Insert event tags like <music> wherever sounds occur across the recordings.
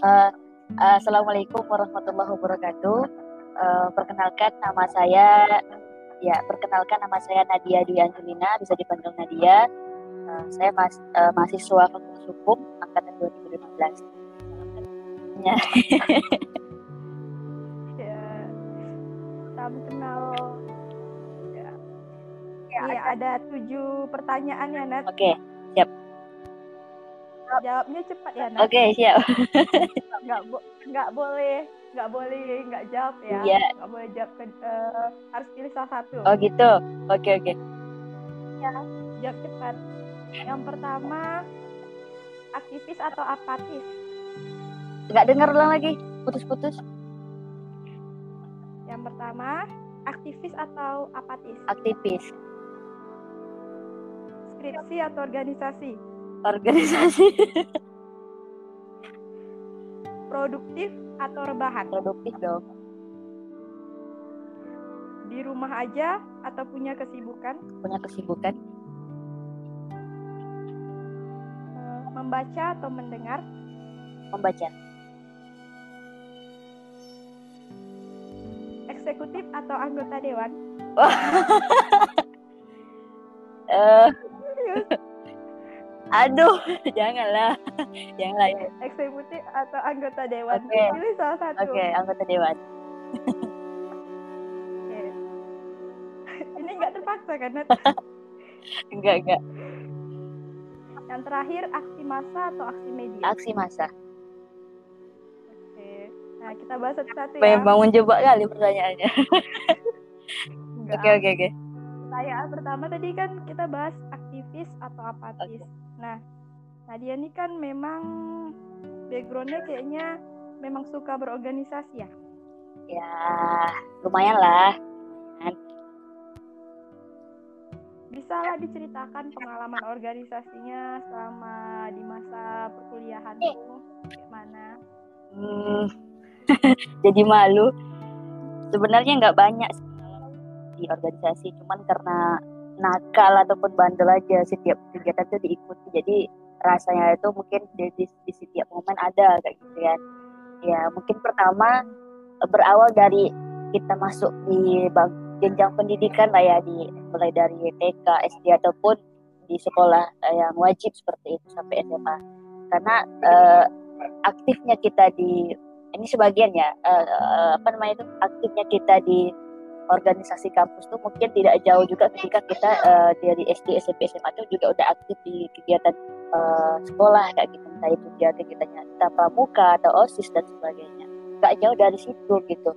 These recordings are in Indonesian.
Uh, uh, Assalamualaikum warahmatullahi wabarakatuh. Uh, perkenalkan nama saya, ya perkenalkan nama saya Nadia Dwi Angelina, bisa dipanggil Nadia. Uh, saya mas, uh, mahasiswa Fakultas Hukum angkatan 2015. Ya. ya, salam kenal. Ya, ya, ya ada tujuh pertanyaan ya Nat. Oke, okay. Jawabnya cepat ya, Oke, okay, siap. <laughs> nggak bo nggak boleh nggak boleh nggak jawab ya. Iya. Nggak boleh jawab ke uh, harus pilih salah satu. Oh gitu. Oke okay, oke. Okay. Ya, jawab cepat. Yang pertama aktivis atau apatis? Nggak dengar ulang lagi. Putus-putus. Yang pertama aktivis atau apatis? Aktivis. Skripsi atau organisasi? Organisasi. Produktif atau rebahan? Produktif dong. Di rumah aja atau punya kesibukan? Punya kesibukan. Eh, membaca atau mendengar? Membaca. Eksekutif atau anggota dewan? Uh, <laughs> Aduh, <laughs> janganlah. <laughs> Janganlah ya. Eksekutif atau anggota dewan? Okay. Pilih salah satu. Oke, okay, anggota dewan. okay. <laughs> Ini enggak terpaksa kan? enggak, enggak. Yang terakhir, aksi massa atau aksi media? Aksi massa. Oke. Nah, kita bahas satu-satu ya. Memang menjebak kali pertanyaannya. Oke, oke, oke. Pertanyaan pertama tadi kan kita bahas aktivis atau apatis. Okay. Nah, Nadia ini kan memang backgroundnya kayaknya memang suka berorganisasi ya? Ya, lumayan lah. Bisa lah diceritakan pengalaman organisasinya selama di masa perkuliahan itu gimana? Hmm, <laughs> jadi malu. Sebenarnya nggak banyak di organisasi, cuman karena nakal ataupun bandel aja setiap kegiatan itu diikuti. Jadi rasanya itu mungkin di, di, di setiap momen ada kayak gitu ya ya mungkin pertama berawal dari kita masuk di jenjang pendidikan lah ya di mulai dari TK SD ataupun di sekolah yang wajib seperti itu sampai SMA karena uh, aktifnya kita di ini sebagian ya uh, apa namanya itu aktifnya kita di organisasi kampus tuh mungkin tidak jauh juga ketika kita uh, dari SD SMP SMA itu juga udah aktif di kegiatan uh, sekolah kayak gitu. Entah itu dia kegiatannya kita pramuka atau osis dan sebagainya. Nggak jauh dari situ gitu.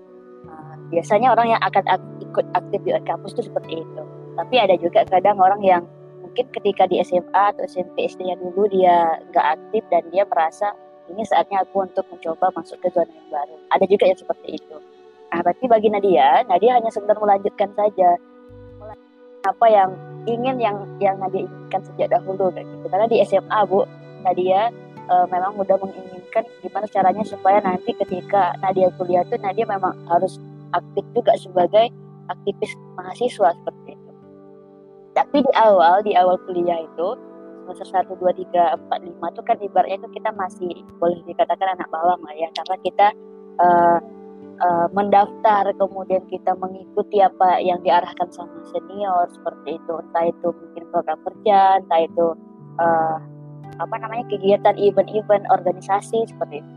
Uh, biasanya orang yang akan ak ikut aktif di kampus tuh seperti itu. Tapi ada juga kadang orang yang mungkin ketika di SMA atau SMP SD-nya dulu dia nggak aktif dan dia merasa ini saatnya aku untuk mencoba masuk ke zona yang baru. Ada juga yang seperti itu Nah, berarti bagi Nadia, Nadia hanya sekedar melanjutkan saja apa yang ingin yang yang Nadia inginkan sejak dahulu gitu. Karena di SMA, Bu, Nadia e, memang sudah menginginkan gimana caranya supaya nanti ketika Nadia kuliah itu Nadia memang harus aktif juga sebagai aktivis mahasiswa seperti itu. Tapi di awal, di awal kuliah itu semester 1, 2, 3, 4, 5 itu kan ibaratnya itu kita masih boleh dikatakan anak bawang lah ya karena kita uh, uh, mendaftar kemudian kita mengikuti apa yang diarahkan sama senior seperti itu. Entah itu mungkin program kerja entah itu uh, apa namanya kegiatan event-event organisasi seperti itu.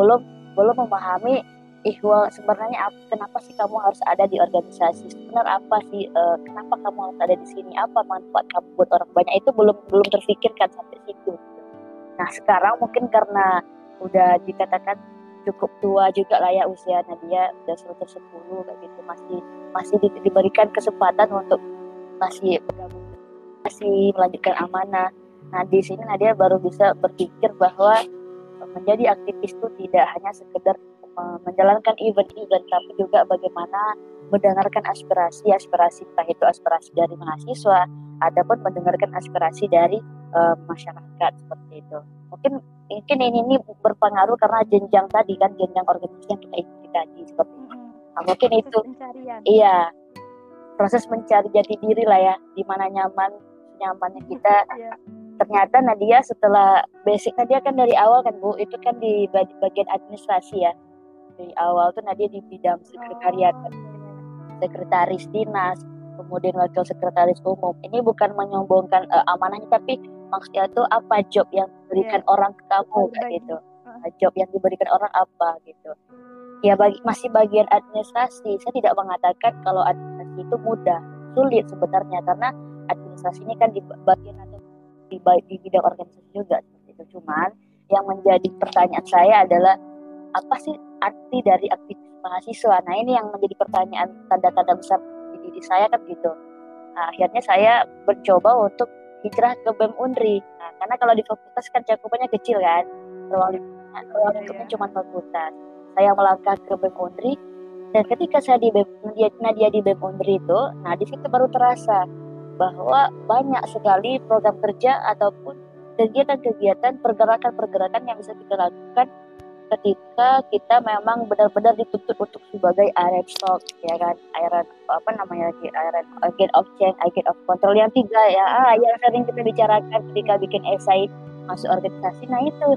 Belum belum memahami ihwal sebenarnya kenapa sih kamu harus ada di organisasi? Sebenarnya apa sih uh, kenapa kamu harus ada di sini? Apa manfaat kamu buat orang banyak? Itu belum belum terpikirkan sampai situ. Nah sekarang mungkin karena udah dikatakan cukup tua juga lah ya usia Nadia udah semester 10 kayak gitu. Masih masih di, diberikan kesempatan untuk masih bergabung masih melanjutkan amanah. Nah di sini Nadia baru bisa berpikir bahwa menjadi aktivis itu tidak hanya sekedar menjalankan event-event tapi juga bagaimana mendengarkan aspirasi aspirasi entah itu aspirasi dari mahasiswa ataupun mendengarkan aspirasi dari uh, masyarakat seperti itu mungkin mungkin ini, ini berpengaruh karena jenjang tadi kan jenjang organisasi yang kita ikuti tadi seperti itu. Nah, mungkin proses itu pencarian. iya proses mencari jati diri lah ya di mana nyaman nyamannya kita iya. ternyata Nadia setelah basic Nadia kan dari awal kan Bu itu kan di bagian administrasi ya dari awal tuh Nadia di bidang sekretariat oh. sekretaris dinas kemudian wakil sekretaris umum ini bukan menyombongkan uh, amanahnya tapi maksudnya itu apa? Job yang diberikan yeah. orang ke kamu oh, gitu. uh. job yang diberikan orang apa gitu. Ya bagi masih bagian administrasi. Saya tidak mengatakan kalau administrasi itu mudah sulit sebenarnya karena administrasi ini kan di bagian atau di, di bidang organisasi juga seperti itu. Cuman yang menjadi pertanyaan saya adalah apa sih arti dari aktivitas mahasiswa? Nah ini yang menjadi pertanyaan tanda-tanda besar di diri saya kan gitu. Nah, akhirnya saya mencoba untuk hijrah ke BEM Unri. Nah, karena kalau di fakultas kan cakupannya kecil kan ruang lingkupnya ruang lingkupnya cuma fakultas. Saya melangkah ke BEM Undri dan ketika saya di BEM, Nadia di BEM Undri itu, nah di situ baru terasa bahwa banyak sekali program kerja ataupun kegiatan-kegiatan pergerakan-pergerakan yang bisa kita lakukan ketika kita memang benar-benar dituntut untuk sebagai iron stock ya kan? Iron apa namanya lagi? Iron agent of change agent of control. Yang tiga ya ah yang sering kita bicarakan ketika bikin esai masuk organisasi nah itu.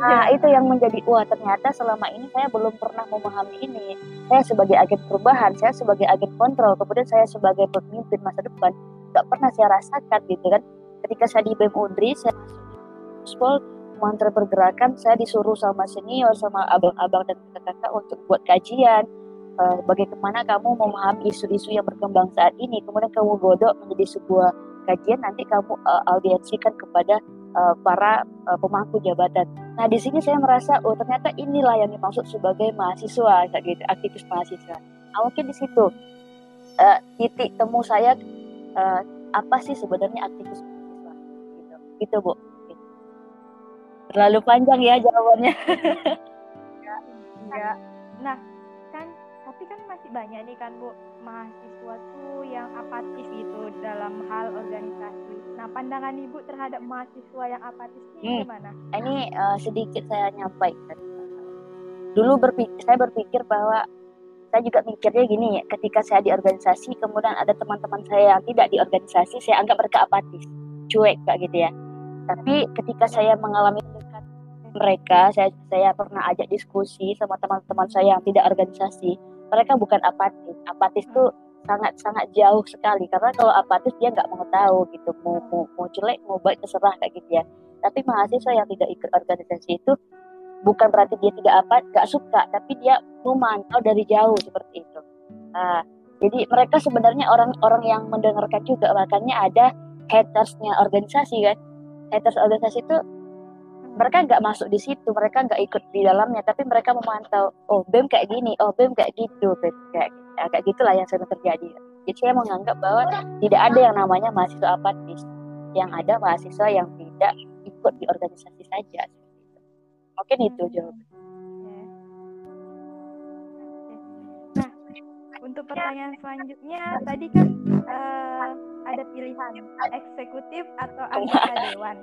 Nah itu yang menjadi wah ternyata selama ini saya belum pernah memahami ini. Saya sebagai agen perubahan saya sebagai agen kontrol kemudian saya sebagai pemimpin masa depan nggak pernah saya rasakan gitu kan? Ketika saya di BEM Undri saya masuk mantra pergerakan saya disuruh sama senior sama abang-abang dan kakak-kakak untuk buat kajian uh, bagaimana kamu memahami isu-isu yang berkembang saat ini kemudian kamu godok menjadi sebuah kajian nanti kamu uh, audiensikan kepada uh, para uh, pemangku jabatan. Nah di sini saya merasa oh ternyata inilah yang dimaksud sebagai mahasiswa gitu aktivis mahasiswa. Nah, mungkin di situ uh, titik temu saya uh, apa sih sebenarnya aktivis mahasiswa gitu. Itu bu. Terlalu panjang ya jawabannya. enggak. Nah kan tapi kan masih banyak nih kan bu mahasiswa tuh yang apatis gitu dalam hal organisasi. Nah pandangan ibu terhadap mahasiswa yang apatis ini hmm. gimana? Ini uh, sedikit saya nyampaikan. Dulu berpikir, saya berpikir bahwa saya juga mikirnya gini ya, ketika saya di organisasi, kemudian ada teman-teman saya yang tidak di organisasi, saya anggap mereka apatis, cuek kayak gitu ya. Tapi ketika saya mengalami mereka, saya saya pernah ajak diskusi sama teman-teman saya yang tidak organisasi, mereka bukan apatis. Apatis tuh sangat sangat jauh sekali. Karena kalau apatis dia nggak mau tahu gitu. Mau mau mau jelek mau baik terserah kayak gitu ya. Tapi mahasiswa yang tidak ikut organisasi itu bukan berarti dia tidak apa nggak suka. Tapi dia memantau dari jauh seperti itu. Nah, jadi mereka sebenarnya orang-orang yang mendengarkan juga. Makanya ada hatersnya organisasi kan. Haters organisasi itu mereka nggak masuk di situ mereka nggak ikut di dalamnya tapi mereka memantau oh bem kayak gini oh bem kayak gitu bem kayak ya, kayak gitulah yang sering terjadi. Jadi saya menganggap bahwa tidak ada yang namanya mahasiswa apatis. Yang ada mahasiswa yang tidak ikut di organisasi saja. Mungkin itu jawabannya nah untuk pertanyaan selanjutnya tadi kan uh, ada pilihan eksekutif atau anggota dewan.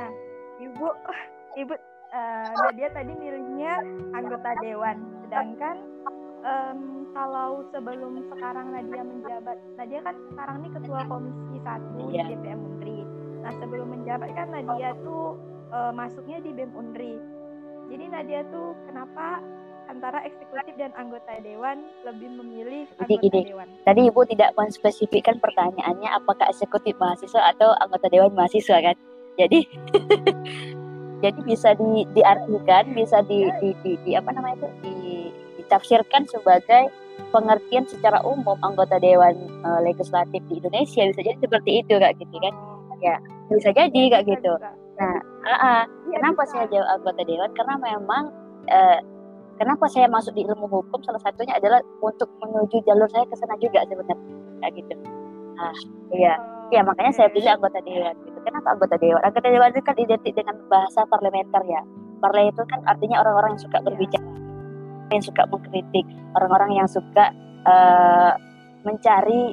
Nah ibu <laughs> ibu uh, Nadia tadi milihnya anggota dewan sedangkan um, kalau sebelum sekarang Nadia menjabat Nadia kan sekarang ini ketua komisi satu yeah. di DPM Unri nah sebelum menjabat kan Nadia tuh uh, masuknya di BEM Unri jadi Nadia tuh kenapa antara eksekutif dan anggota dewan lebih memilih anggota gini, dewan. Tadi Ibu tidak menspesifikkan pertanyaannya apakah eksekutif mahasiswa atau anggota dewan mahasiswa kan? Jadi <laughs> jadi bisa di, diartikan bisa di, di, di, di apa namanya itu? Di, ditafsirkan sebagai pengertian secara umum anggota dewan uh, legislatif di Indonesia. Bisa jadi seperti itu kak gitu kan? Ya bisa jadi kak gitu. nah uh, uh, kenapa saya jawab anggota dewan? Karena memang uh, kenapa saya masuk di ilmu hukum? Salah satunya adalah untuk menuju jalur saya ke sana juga sebenarnya kayak gitu. Ah iya. Ya makanya saya pilih anggota dewan kenapa anggota dewan. Anggota dewan itu kan identik dengan bahasa parlementer ya. Parle itu kan artinya orang-orang yang suka iya. berbicara yang suka mengkritik orang-orang yang suka uh, mencari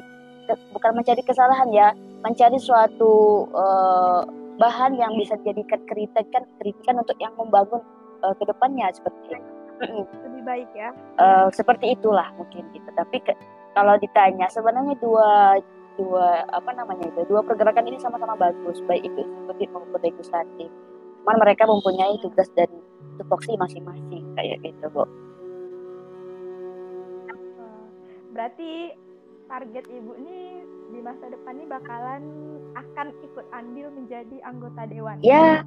bukan mencari kesalahan ya mencari suatu uh, bahan yang bisa dijadikan kritikan kritikan untuk yang membangun uh, ke depannya seperti itu. Lebih baik ya. Uh, seperti itulah mungkin gitu. Tapi ke, kalau ditanya sebenarnya dua dua apa namanya itu dua pergerakan ini sama-sama bagus baik itu eksekutif maupun legislatif. Cuman mereka mempunyai tugas dan tupoksi masing-masing kayak gitu bu. Berarti target ibu ini di masa depan ini bakalan akan ikut andil menjadi anggota dewan. Ya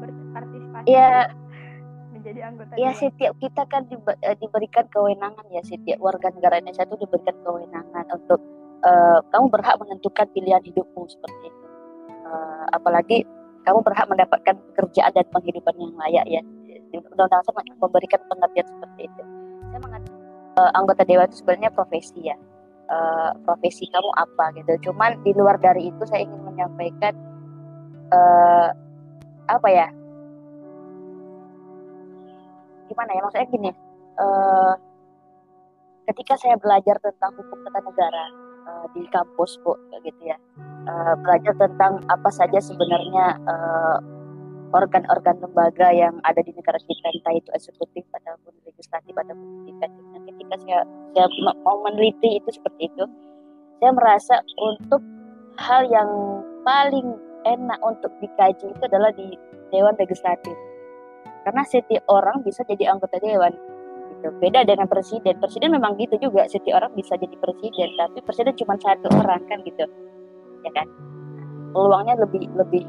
berpartisipasi ya menjadi anggota ya dewan. setiap kita kan eh, diberikan kewenangan ya setiap warga negara Indonesia itu diberikan kewenangan untuk uh, kamu berhak menentukan pilihan hidupmu seperti itu. Uh, apalagi kamu berhak mendapatkan pekerjaan dan penghidupan yang layak ya. Undang-undang memberikan pengertian seperti itu. Saya mengatakan uh, anggota dewan itu sebenarnya profesi ya. Uh, profesi kamu apa gitu. Cuman di luar dari itu saya ingin menyampaikan uh, apa ya? Gimana ya maksudnya gini. Uh, ketika saya belajar tentang hukum tata negara, uh, di kampus bu gitu ya. Uh, belajar tentang apa saja sebenarnya uh, organ-organ lembaga yang ada di negara kita entah itu eksekutif ataupun legislatif ataupun yudikatif nah ketika saya saya mau meneliti itu seperti itu saya merasa untuk hal yang paling enak untuk dikaji itu adalah di dewan legislatif. Karena setiap orang bisa jadi anggota dewan gitu. Beda dengan presiden. Presiden memang gitu juga. Setiap orang bisa jadi presiden, tapi presiden cuma satu orang kan gitu. Ya kan? Peluangnya lebih lebih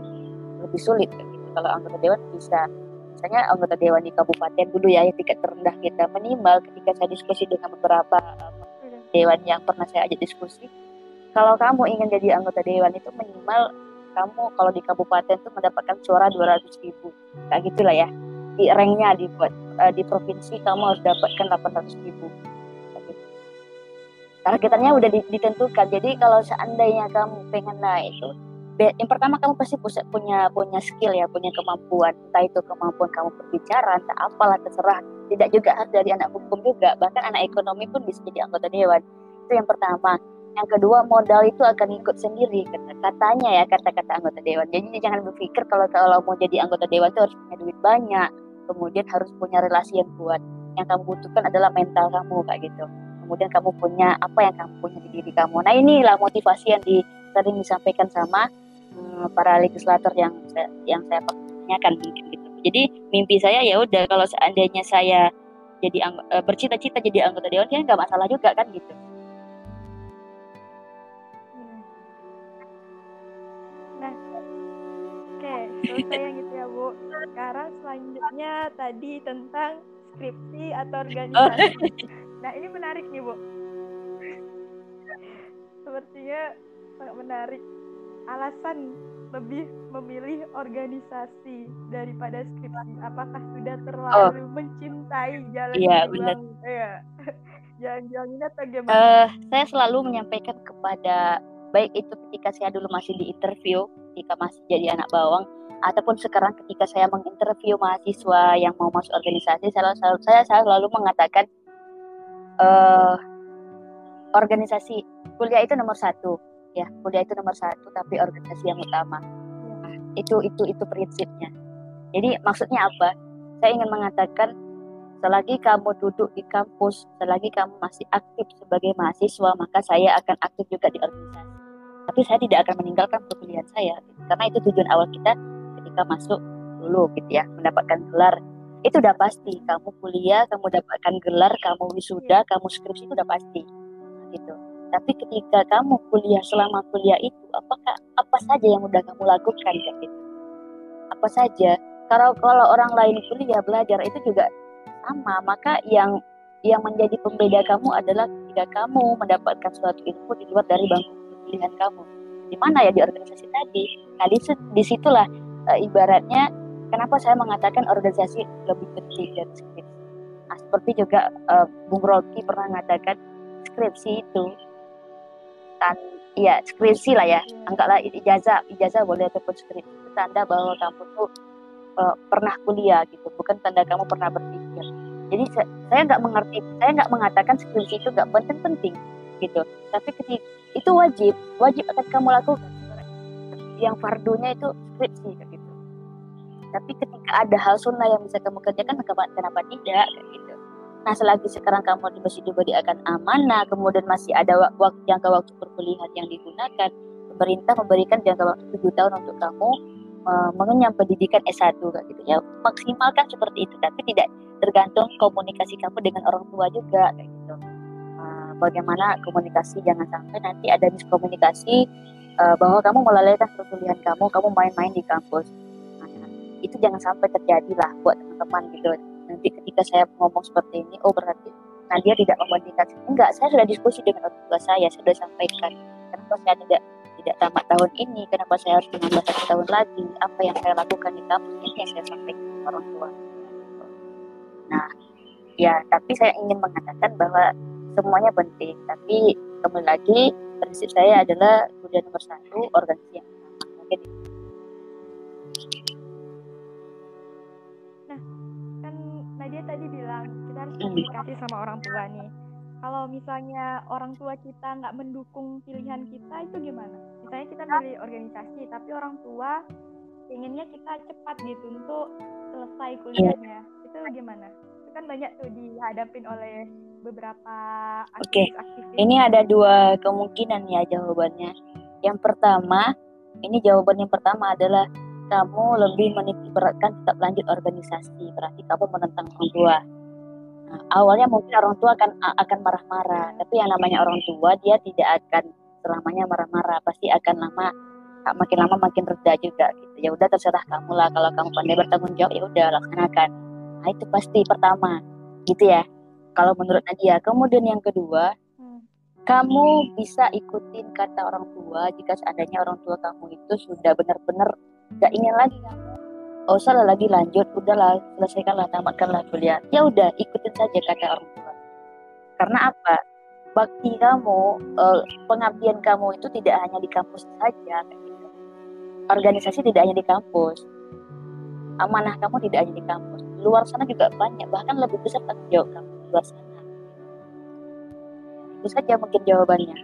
lebih sulit gitu. Kalau anggota dewan bisa misalnya anggota dewan di kabupaten dulu ya yang tingkat terendah kita minimal ketika saya diskusi dengan beberapa dewan yang pernah saya ajak diskusi kalau kamu ingin jadi anggota dewan itu minimal kamu kalau di kabupaten itu mendapatkan suara 200 ribu kayak gitulah ya di ranknya dibuat uh, di provinsi kamu harus dapatkan 800 ribu. Targetannya udah ditentukan. Jadi kalau seandainya kamu pengen naik itu yang pertama kamu pasti punya punya skill ya punya kemampuan. Entah itu kemampuan kamu berbicara entah apalah terserah. Tidak juga dari anak hukum juga. Bahkan anak ekonomi pun bisa jadi anggota dewan. Itu yang pertama. Yang kedua modal itu akan ikut sendiri. Katanya ya kata-kata anggota dewan. Jadi jangan berpikir kalau kalau mau jadi anggota dewan itu harus punya duit banyak kemudian harus punya relasi yang kuat. Yang kamu butuhkan adalah mental kamu kayak gitu. Kemudian kamu punya apa yang kamu punya di diri kamu. Nah inilah motivasi yang di, sering disampaikan sama hmm, para legislator yang yang saya pertanyakan gitu. Jadi mimpi saya ya udah kalau seandainya saya jadi uh, bercita-cita jadi anggota dewan kan nggak masalah juga kan gitu. Nah oke selesai bu sekarang selanjutnya tadi tentang skripsi atau organisasi. <laughs> Nah ini menarik nih bu. Sepertinya sangat menarik. Alasan lebih memilih organisasi daripada skripsi. Apakah sudah terlalu oh. mencintai jalan iya, benar. Ya. <laughs> Jalan-jalan ini atau gimana? Uh, saya selalu menyampaikan kepada baik itu ketika saya dulu masih di interview, ketika masih jadi anak bawang, ataupun sekarang ketika saya menginterview mahasiswa yang mau masuk organisasi saya selalu saya, selalu mengatakan uh, organisasi kuliah itu nomor satu ya. Kuliah itu nomor satu tapi organisasi yang utama. Itu itu itu prinsipnya. Jadi maksudnya apa? Saya ingin mengatakan selagi kamu duduk di kampus selagi kamu masih aktif sebagai mahasiswa maka saya akan aktif juga di organisasi. Tapi saya tidak akan meninggalkan perkuliahan saya karena itu tujuan awal kita ketika masuk dulu gitu ya mendapatkan gelar. Itu udah pasti kamu kuliah kamu dapatkan gelar kamu wisuda kamu skripsi itu udah pasti gitu. Tapi ketika kamu kuliah selama kuliah itu apakah apa saja yang udah kamu lakukan kan gitu? Apa saja? Kalau kalau orang lain kuliah belajar itu juga sama. Maka yang yang menjadi pembeda kamu adalah ketika kamu mendapatkan suatu ilmu di luar dari bangku pilihan kamu. Di mana ya di organisasi tadi? Nah di di situlah uh, ibaratnya kenapa saya mengatakan organisasi lebih penting dari skripsi. Nah, seperti juga uh, Bung Rocky pernah mengatakan skripsi itu tan ya skripsi lah ya. Anggaplah ijazah. Ijazah boleh ataupun skripsi itu tanda bahwa kamu tuh uh, pernah kuliah gitu. Bukan tanda kamu pernah berpikir. Jadi saya nggak mengerti saya nggak mengatakan skripsi itu nggak penting-penting gitu. Tapi ketika itu wajib. Wajib akan kamu lakukan. Yang fardunya itu skripsi gitu tapi ketika ada hal sunnah yang bisa kamu kerjakan kenapa, kenapa tidak kayak gitu Nah, selagi sekarang kamu masih diberikan amanah, kemudian masih ada waktu jangka waktu perkuliahan yang digunakan, pemerintah memberikan jangka waktu tujuh tahun untuk kamu uh, mengenyam pendidikan S1 gitu ya. Maksimalkan seperti itu, tapi tidak tergantung komunikasi kamu dengan orang tua juga kayak gitu. Uh, bagaimana komunikasi jangan sampai nanti ada miskomunikasi uh, bahwa kamu melalaikan perkuliahan kamu, kamu main-main di kampus. Itu jangan sampai terjadi lah buat teman-teman gitu. Nanti ketika saya ngomong seperti ini, oh berarti nah dia tidak membandingkan. Enggak, saya sudah diskusi dengan orang tua saya, saya sudah sampaikan. Kenapa saya tidak tidak tamat tahun ini, kenapa saya harus menambah satu tahun lagi, apa yang saya lakukan di kampus ini yang saya sampaikan ke orang tua. Nah, ya tapi saya ingin mengatakan bahwa semuanya penting, tapi kembali lagi prinsip saya adalah kuliah nomor satu organisasi yang Mungkin Nadia tadi bilang kita harus hmm. komunikasi sama orang tua nih. Kalau misalnya orang tua kita nggak mendukung pilihan kita itu gimana? Misalnya kita milih organisasi, tapi orang tua inginnya kita cepat gitu untuk selesai kuliahnya. Itu gimana? Itu kan banyak tuh dihadapin oleh beberapa Oke, okay. ini ada dua kemungkinan ya jawabannya. Yang pertama, ini jawaban yang pertama adalah kamu lebih beratkan tetap lanjut organisasi, berarti kamu menentang orang tua. Nah, awalnya mungkin orang tua akan akan marah-marah, tapi yang namanya orang tua dia tidak akan selamanya marah-marah, pasti akan lama makin lama makin reda juga gitu. Ya udah terserah kamu lah kalau kamu pandai bertanggung jawab ya udah laksanakan. Nah, itu pasti pertama gitu ya kalau menurut Nadia. Kemudian yang kedua, hmm. kamu bisa ikutin kata orang tua jika seandainya orang tua kamu itu sudah benar-benar gak ingin lagi kamu. Oh salah lagi lanjut, udahlah selesaikanlah, tamatkanlah kuliah. Ya udah ikutin saja kata orang tua. Karena apa? Bakti kamu, eh, pengabdian kamu itu tidak hanya di kampus saja. Organisasi tidak hanya di kampus. Amanah kamu tidak hanya di kampus. Luar sana juga banyak, bahkan lebih besar tanggung jawab kamu luar sana. Itu saja mungkin jawabannya.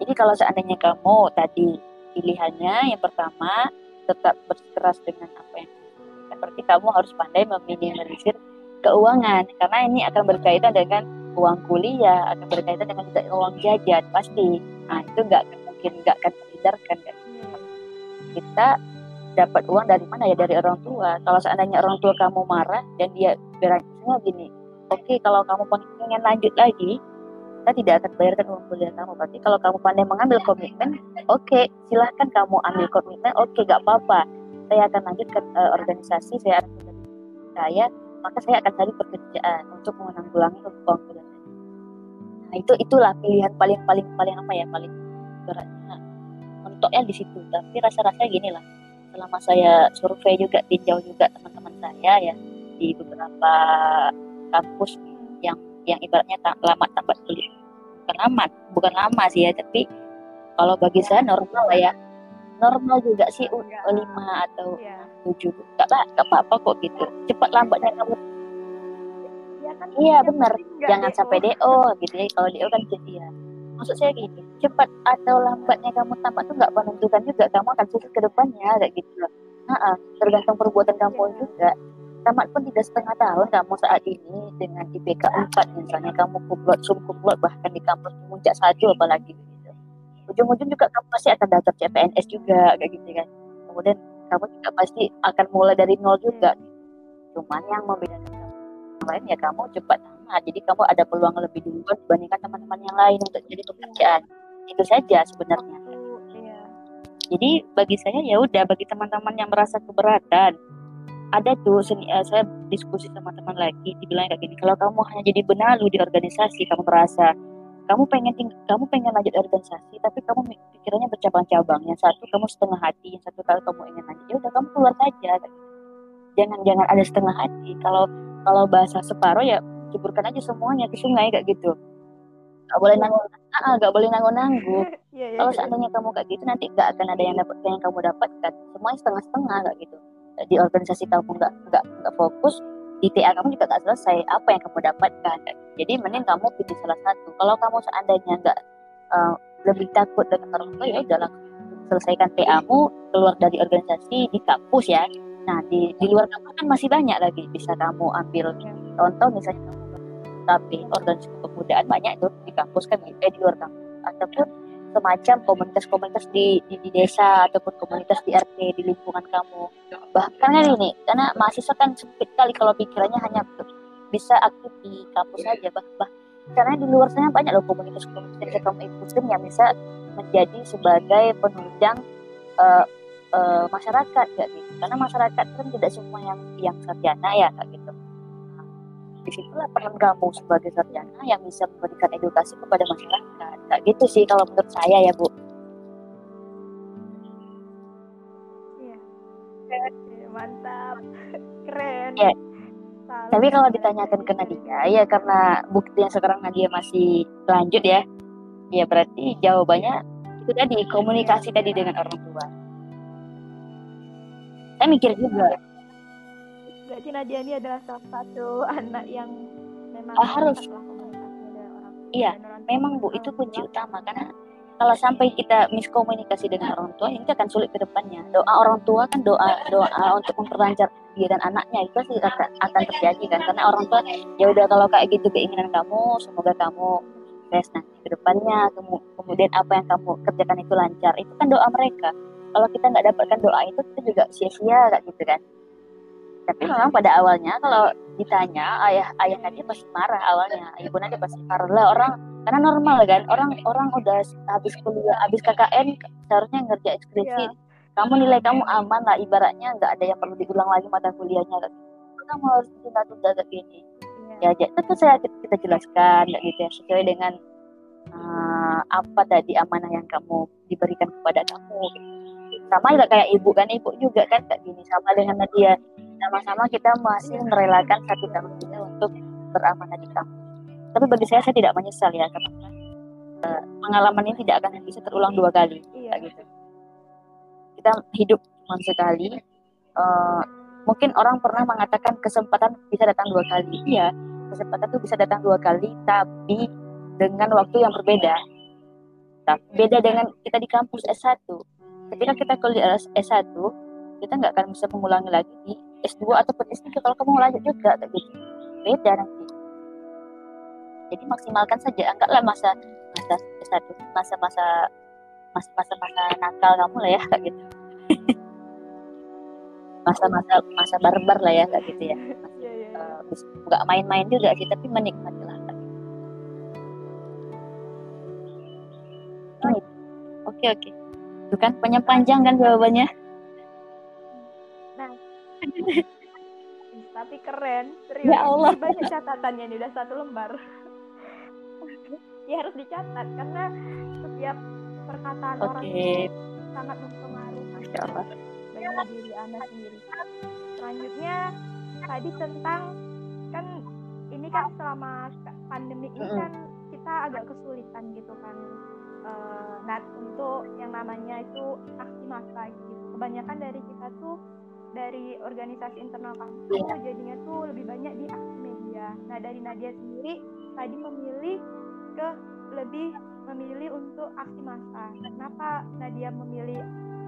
Jadi kalau seandainya kamu tadi pilihannya yang pertama tetap bersikeras dengan apa yang berarti kamu harus pandai meminimalisir keuangan. Karena ini akan berkaitan dengan uang kuliah akan berkaitan dengan juga uang jajan pasti. Nah itu nggak mungkin nggak akan terhindarkan kan? Kita dapat uang dari mana ya? Dari orang tua. Kalau seandainya orang tua kamu marah dan dia berarti gini oke okay, kalau kamu pengen lanjut lagi kita tidak akan bayarkan uang kuliah kamu. Berarti kalau kamu pandai mengambil komitmen oke okay, silahkan kamu ambil komitmen oke okay, gak apa-apa. Saya akan lanjut ke uh, organisasi saya akan saya maka saya akan cari pekerjaan untuk menanggulangi uang kuliah nah itu itulah pilihan paling paling paling apa ya paling beratnya. Mentoknya di situ. Tapi rasa-rasanya gini lah. Selama saya survei juga tinjau juga teman-teman saya ya di beberapa kampus yang ibaratnya tak lama tamat kuliah bukan lama bukan lama sih ya tapi kalau bagi saya normal lah ya. Normal juga sih uh, lima atau iya. tujuh. Nggak lah nggak apa-apa kok gitu. Cepat lambatnya kamu ya kan iya benar. jangan DO. sampai do gitu ya. Kalau do kan jadi ya. Maksud saya gini cepat atau lambatnya kamu tamat tuh nggak menentukan juga. Kamu akan sukses ke depannya kayak gitu. Nah, tergantung perbuatan kamu ya. juga tamat pun tidak setengah tahun kamu saat ini dengan IPK 4 misalnya kamu kublot sum kublot bahkan di kampus puncak satu apalagi gitu. Ujung-ujung juga kamu pasti akan daftar CPNS juga kayak gitu kan. Kemudian kamu juga pasti akan mulai dari nol juga. Cuman yang membedakan kamu yang lain ya kamu cepat tamat. Jadi kamu ada peluang lebih duluan dibandingkan teman-teman yang lain untuk jadi pekerjaan. Itu saja sebenarnya. Iya. jadi bagi saya ya udah bagi teman-teman yang merasa keberatan ada tuh seni, uh, saya diskusi sama teman lagi dibilang kayak gini kalau kamu hanya jadi benalu di organisasi kamu merasa kamu pengen ting- kamu pengen lanjut organisasi tapi kamu pikirannya bercabang-cabang yang satu kamu setengah hati yang satu kali kamu ingin lanjut ya udah kamu keluar saja. Jangan jangan ada setengah hati kalau kalau bahasa separuh ya ceburkan aja semuanya ke sungai kayak gitu. Gak boleh nanggung ah gak boleh nanggung nanggung <laughs> yeah, yeah, kalau iya. seandainya kamu kayak gitu nanti gak akan ada yang dapat yang kamu dapatkan. Semuanya setengah-setengah kayak gitu di organisasi kamu nggak nggak nggak fokus di TA kamu juga nggak selesai apa yang kamu dapatkan? Jadi mending kamu pilih salah satu. Kalau kamu seandainya nggak uh, lebih takut dengan orang tua ya udah selesaikan TA-mu keluar dari organisasi di kampus ya. Nah di di luar kampus kan masih banyak lagi bisa kamu ambil contoh misalnya. Tapi organisasi kepemudaan banyak tuh di kampus kan eh di luar kampus. Ataupun semacam komunitas-komunitas di, di, di desa ataupun komunitas di RT di lingkungan kamu. Bahkan kan ini karena mahasiswa kan sempit kali kalau pikirannya hanya bisa aktif di kampus saja. Bah, bah karena di luar sana banyak loh komunitas-komunitas yang kamu ikutin yang bisa menjadi sebagai penunjang uh, uh, masyarakat kayak gitu. Karena masyarakat kan tidak semua yang yang sarjana ya kayak gitu di situlah peran kamu sebagai sarjana yang bisa memberikan edukasi kepada masyarakat. Kayak gitu sih kalau menurut saya ya bu. Iya. Mantap. Keren. Ya. tapi kalau ditanyakan ke Nadia ya karena bukti yang sekarang Nadia masih lanjut ya ya berarti jawabannya itu tadi komunikasi tadi dengan orang tua. Saya mikir juga berarti Nadia ini adalah salah satu <laughs> anak yang memang oh, harus. iya memang bu itu kunci utama. karena kalau sampai kita miskomunikasi dengan orang tua ini akan sulit ke depannya. Doa orang tua kan doa doa untuk memperlancar dia dan anaknya itu sih akan, akan terjadi kan. Karena orang tua ya udah kalau kayak gitu keinginan kamu semoga kamu sukses nanti ke depannya. Kemudian apa yang kamu kerjakan itu lancar. Itu kan doa mereka. Kalau kita nggak dapatkan doa itu kita juga sia-sia kayak gitu kan tapi memang pada awalnya kalau ditanya ayah ayah Nadia pasti marah awalnya ibu Nadia pasti marah. Lah orang karena normal kan orang orang udah habis kuliah habis KKN seharusnya ngerjain skripsi. Yeah. kamu nilai kamu aman lah ibaratnya nggak ada yang perlu diulang lagi mata kuliahnya. Kamu harus tunda-tunda kayak gini. Yeah. ya itu saya kita jelaskan kayak gitu ya sesuai dengan uh, apa tadi amanah yang kamu diberikan kepada kamu. Gitu sama juga kayak ibu kan ibu juga kan kayak gini sama dengan Nadia sama-sama kita masih merelakan satu tahun kita untuk beramanah di kampus tapi bagi saya saya tidak menyesal ya karena uh, pengalaman ini tidak akan bisa terulang dua kali. Iya. gitu. Kita hidup cuma sekali. Uh, mungkin orang pernah mengatakan kesempatan bisa datang dua kali. Iya kesempatan itu bisa datang dua kali tapi dengan waktu yang berbeda. Nah, beda dengan kita di kampus S1 ketika kita kuliah S1 kita nggak akan bisa mengulangi lagi di S2 ataupun S3 kalau kamu lanjut juga gitu. Beda nanti. Jadi maksimalkan saja anggaplah masa masa S1 masa-masa masa-masa nakal kamu lah ya kayak gitu. <laughs> Masa-masa masa barbar lah ya kayak gitu ya. Iya, iya, iya. Eh, nggak uh, main-main juga sih tapi menikmati lah gitu. oke oke. Itu kan panjang kan jawabannya <laughs> tapi keren serius. Ya Allah. Banyak catatannya ini udah satu lembar. <laughs> Ya harus dicatat karena setiap perkataan okay. orang itu sangat mempengaruhi bagi diri anda sendiri. Selanjutnya tadi tentang kan ini kan selama pandemi ini kan kita agak kesulitan gitu kan. Uh, nah untuk yang namanya itu aksi massa gitu. Kebanyakan dari kita tuh dari organisasi internal kampus itu jadinya tuh lebih banyak di aksi media. Nah dari Nadia sendiri tadi memilih ke lebih memilih untuk aksi massa. Kenapa Nadia memilih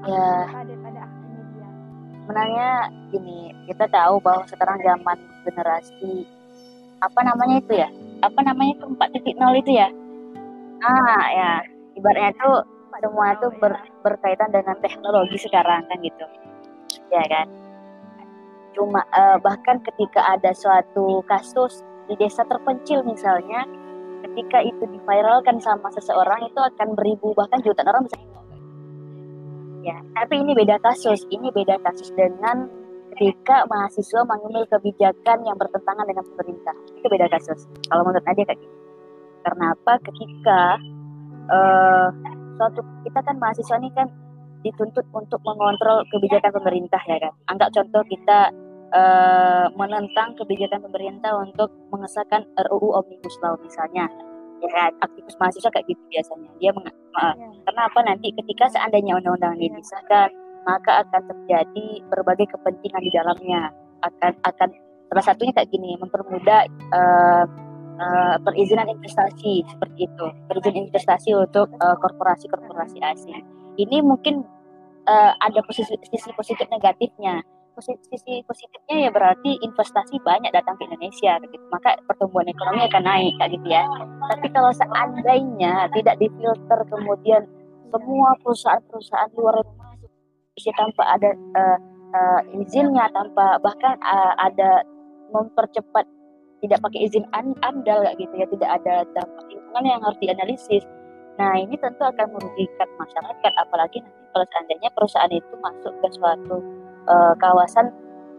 ya. daripada aksi media? Sebenarnya gini kita tahu bahwa sekarang zaman generasi apa namanya itu ya? Apa namanya itu 4.0 itu ya? Ah ya. Ibaratnya itu semua itu ber, berkaitan dengan teknologi sekarang kan gitu ya kan? Cuma uh, bahkan ketika ada suatu kasus di desa terpencil misalnya ketika itu diviralkan sama seseorang itu akan beribu bahkan jutaan orang bisa ya tapi ini beda kasus. Ini beda kasus dengan ketika mahasiswa mengambil kebijakan yang bertentangan dengan pemerintah. Itu beda kasus. Kalau menurut Nadia kayak gitu. Karena apa? Ketika uh, suatu kita kan mahasiswa ini kan dituntut untuk mengontrol kebijakan pemerintah ya kan. Anggap contoh kita uh, menentang kebijakan pemerintah untuk mengesahkan RUU Omnibus Law misalnya. Ya kan, aktivis mahasiswa kayak gitu biasanya. Dia meng uh, ya. karena apa nanti ketika seandainya undang-undang ini iya. disahkan, maka akan terjadi berbagai kepentingan di dalamnya. Akan akan salah satunya kayak gini, mempermudah uh, uh, perizinan investasi seperti itu, perizinan investasi untuk uh, korporasi-korporasi asing. Ini mungkin uh, ada posisi, sisi positif negatifnya. sisi positifnya ya berarti investasi banyak datang ke Indonesia gitu. Maka pertumbuhan ekonomi akan naik kayak gitu ya. Tapi kalau seandainya tidak difilter kemudian semua perusahaan-perusahaan luar masuk tanpa ada uh, uh, izinnya tanpa bahkan uh, ada mempercepat tidak pakai izin kayak gitu ya tidak ada dampak lingkungan yang harus dianalisis nah ini tentu akan merugikan masyarakat apalagi nanti kalau seandainya perusahaan itu masuk ke suatu uh, kawasan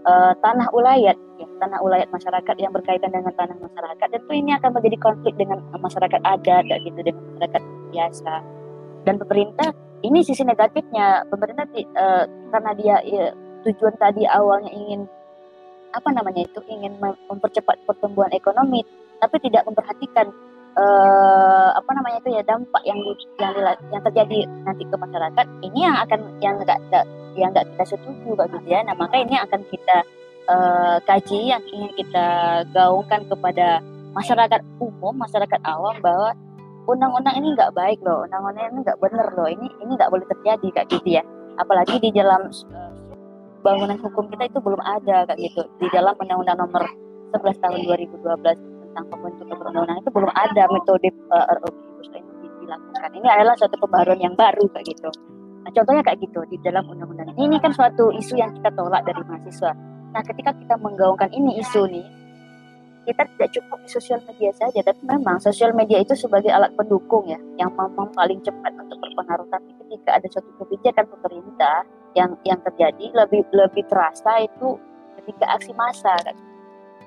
uh, tanah ulayat ya, tanah ulayat masyarakat yang berkaitan dengan tanah masyarakat tentu ini akan menjadi konflik dengan masyarakat adat gitu dengan masyarakat biasa. Dan pemerintah ini sisi negatifnya pemerintah uh, karena dia ya, tujuan tadi awalnya ingin apa namanya itu ingin mempercepat pertumbuhan ekonomi tapi tidak memperhatikan uh, apa namanya itu ya dampak yang di, yang di, yang terjadi nanti ke masyarakat ini yang akan yang enggak yang enggak kita setuju Pak gitu ya. Nah maka ini akan kita uh, kaji yang ingin kita gaungkan kepada masyarakat umum masyarakat awam bahwa undang-undang ini nggak baik loh undang-undang ini nggak benar loh ini ini nggak boleh terjadi kayak gitu ya. Apalagi di dalam uh, bangunan hukum kita itu belum ada kayak gitu. Di dalam undang-undang nomor 11 tahun 2012 tentang pembentukan perundang-undangan itu belum ada metode uh, RUU ini dilakukan ini adalah suatu pembaruan yang baru kayak gitu nah contohnya kayak gitu di dalam undang-undang ini kan suatu isu yang kita tolak dari mahasiswa nah ketika kita menggaungkan ini isu nih kita tidak cukup di sosial media saja, tapi memang sosial media itu sebagai alat pendukung ya, yang memang paling cepat untuk berpengaruh. Tapi ketika ada suatu kebijakan pemerintah yang yang terjadi lebih lebih terasa itu ketika aksi massa kan.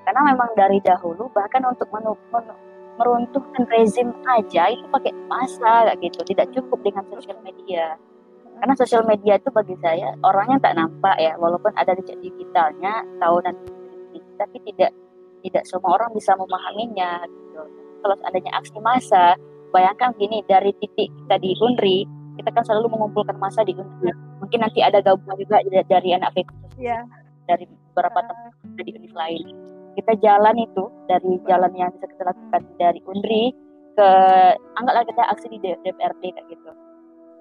Karena memang dari dahulu bahkan untuk menu, menu, meruntuhkan rezim aja itu pakai kayak gitu, tidak cukup dengan sosial media. Karena sosial media itu bagi saya orangnya tak nampak ya, walaupun ada di digitalnya, tahunan tapi tidak tidak semua orang bisa memahaminya gitu. Kalau adanya aksi massa, bayangkan gini dari titik kita di Unri kita kan selalu mengumpulkan masa di Unif. Mungkin nanti ada gabungan juga dari anak fakultas yeah. dari beberapa uh. tempat di Unif lain. Kita jalan itu dari jalan yang bisa kita lakukan dari Unri ke anggaplah kita aksi di DPRD kayak gitu.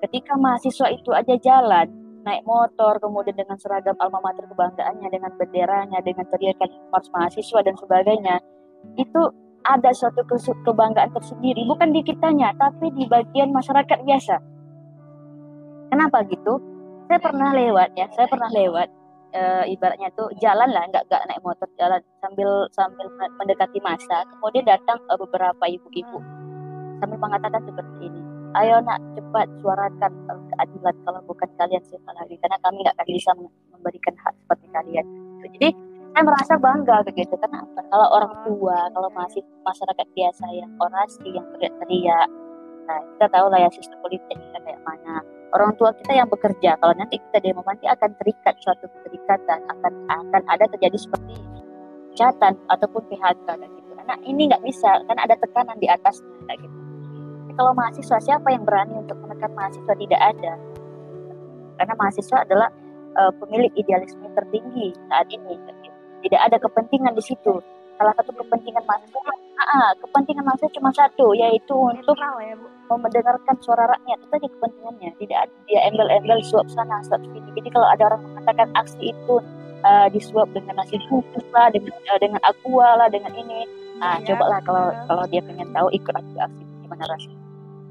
Ketika mahasiswa itu aja jalan naik motor kemudian dengan seragam alma mater kebanggaannya dengan benderanya dengan teriakan mars mahasiswa dan sebagainya itu ada suatu kebanggaan tersendiri bukan di kitanya tapi di bagian masyarakat biasa Kenapa gitu? Saya pernah lewat ya, saya pernah lewat e, ibaratnya tuh jalan lah, nggak nggak naik motor jalan sambil sambil mendekati masa. Kemudian datang e, beberapa ibu-ibu. Sambil mengatakan seperti ini, ayo nak cepat suarakan keadilan. Kalau bukan kalian siapa lagi. Karena kami nggak akan bisa memberikan hak seperti kalian. Jadi saya merasa bangga begitu. Kenapa? Kalau orang tua kalau masih masyarakat biasa yang orasi yang teriak-teriak. Nah kita tahu lah ya sistem politik kita kayak mana orang tua kita yang bekerja. Kalau nanti kita demo nanti akan terikat suatu keterikatan. Akan akan ada terjadi seperti catatan ataupun PHK dan gitu. Karena ini nggak bisa karena ada tekanan di atas kayak gitu. Kalau mahasiswa siapa yang berani untuk menekan mahasiswa? Tidak ada. Karena mahasiswa adalah uh, pemilik idealisme tertinggi saat ini gitu. tidak ada kepentingan di situ salah satu kepentingan mahasiswa. Ah, kepentingan mahasiswa cuma satu yaitu untuk ya, mendengarkan suara rakyat. Itu aja kepentingannya. Tidak ada dia embel-embel suap sana suap sini. Jadi kalau ada orang mengatakan aksi itu uh, disuap dengan nasi bungkus lah dengan uh, dengan aqua lah dengan ini nah ya, coba lah kalau kalau dia pengen tahu ikut aja aksi gimana rasanya.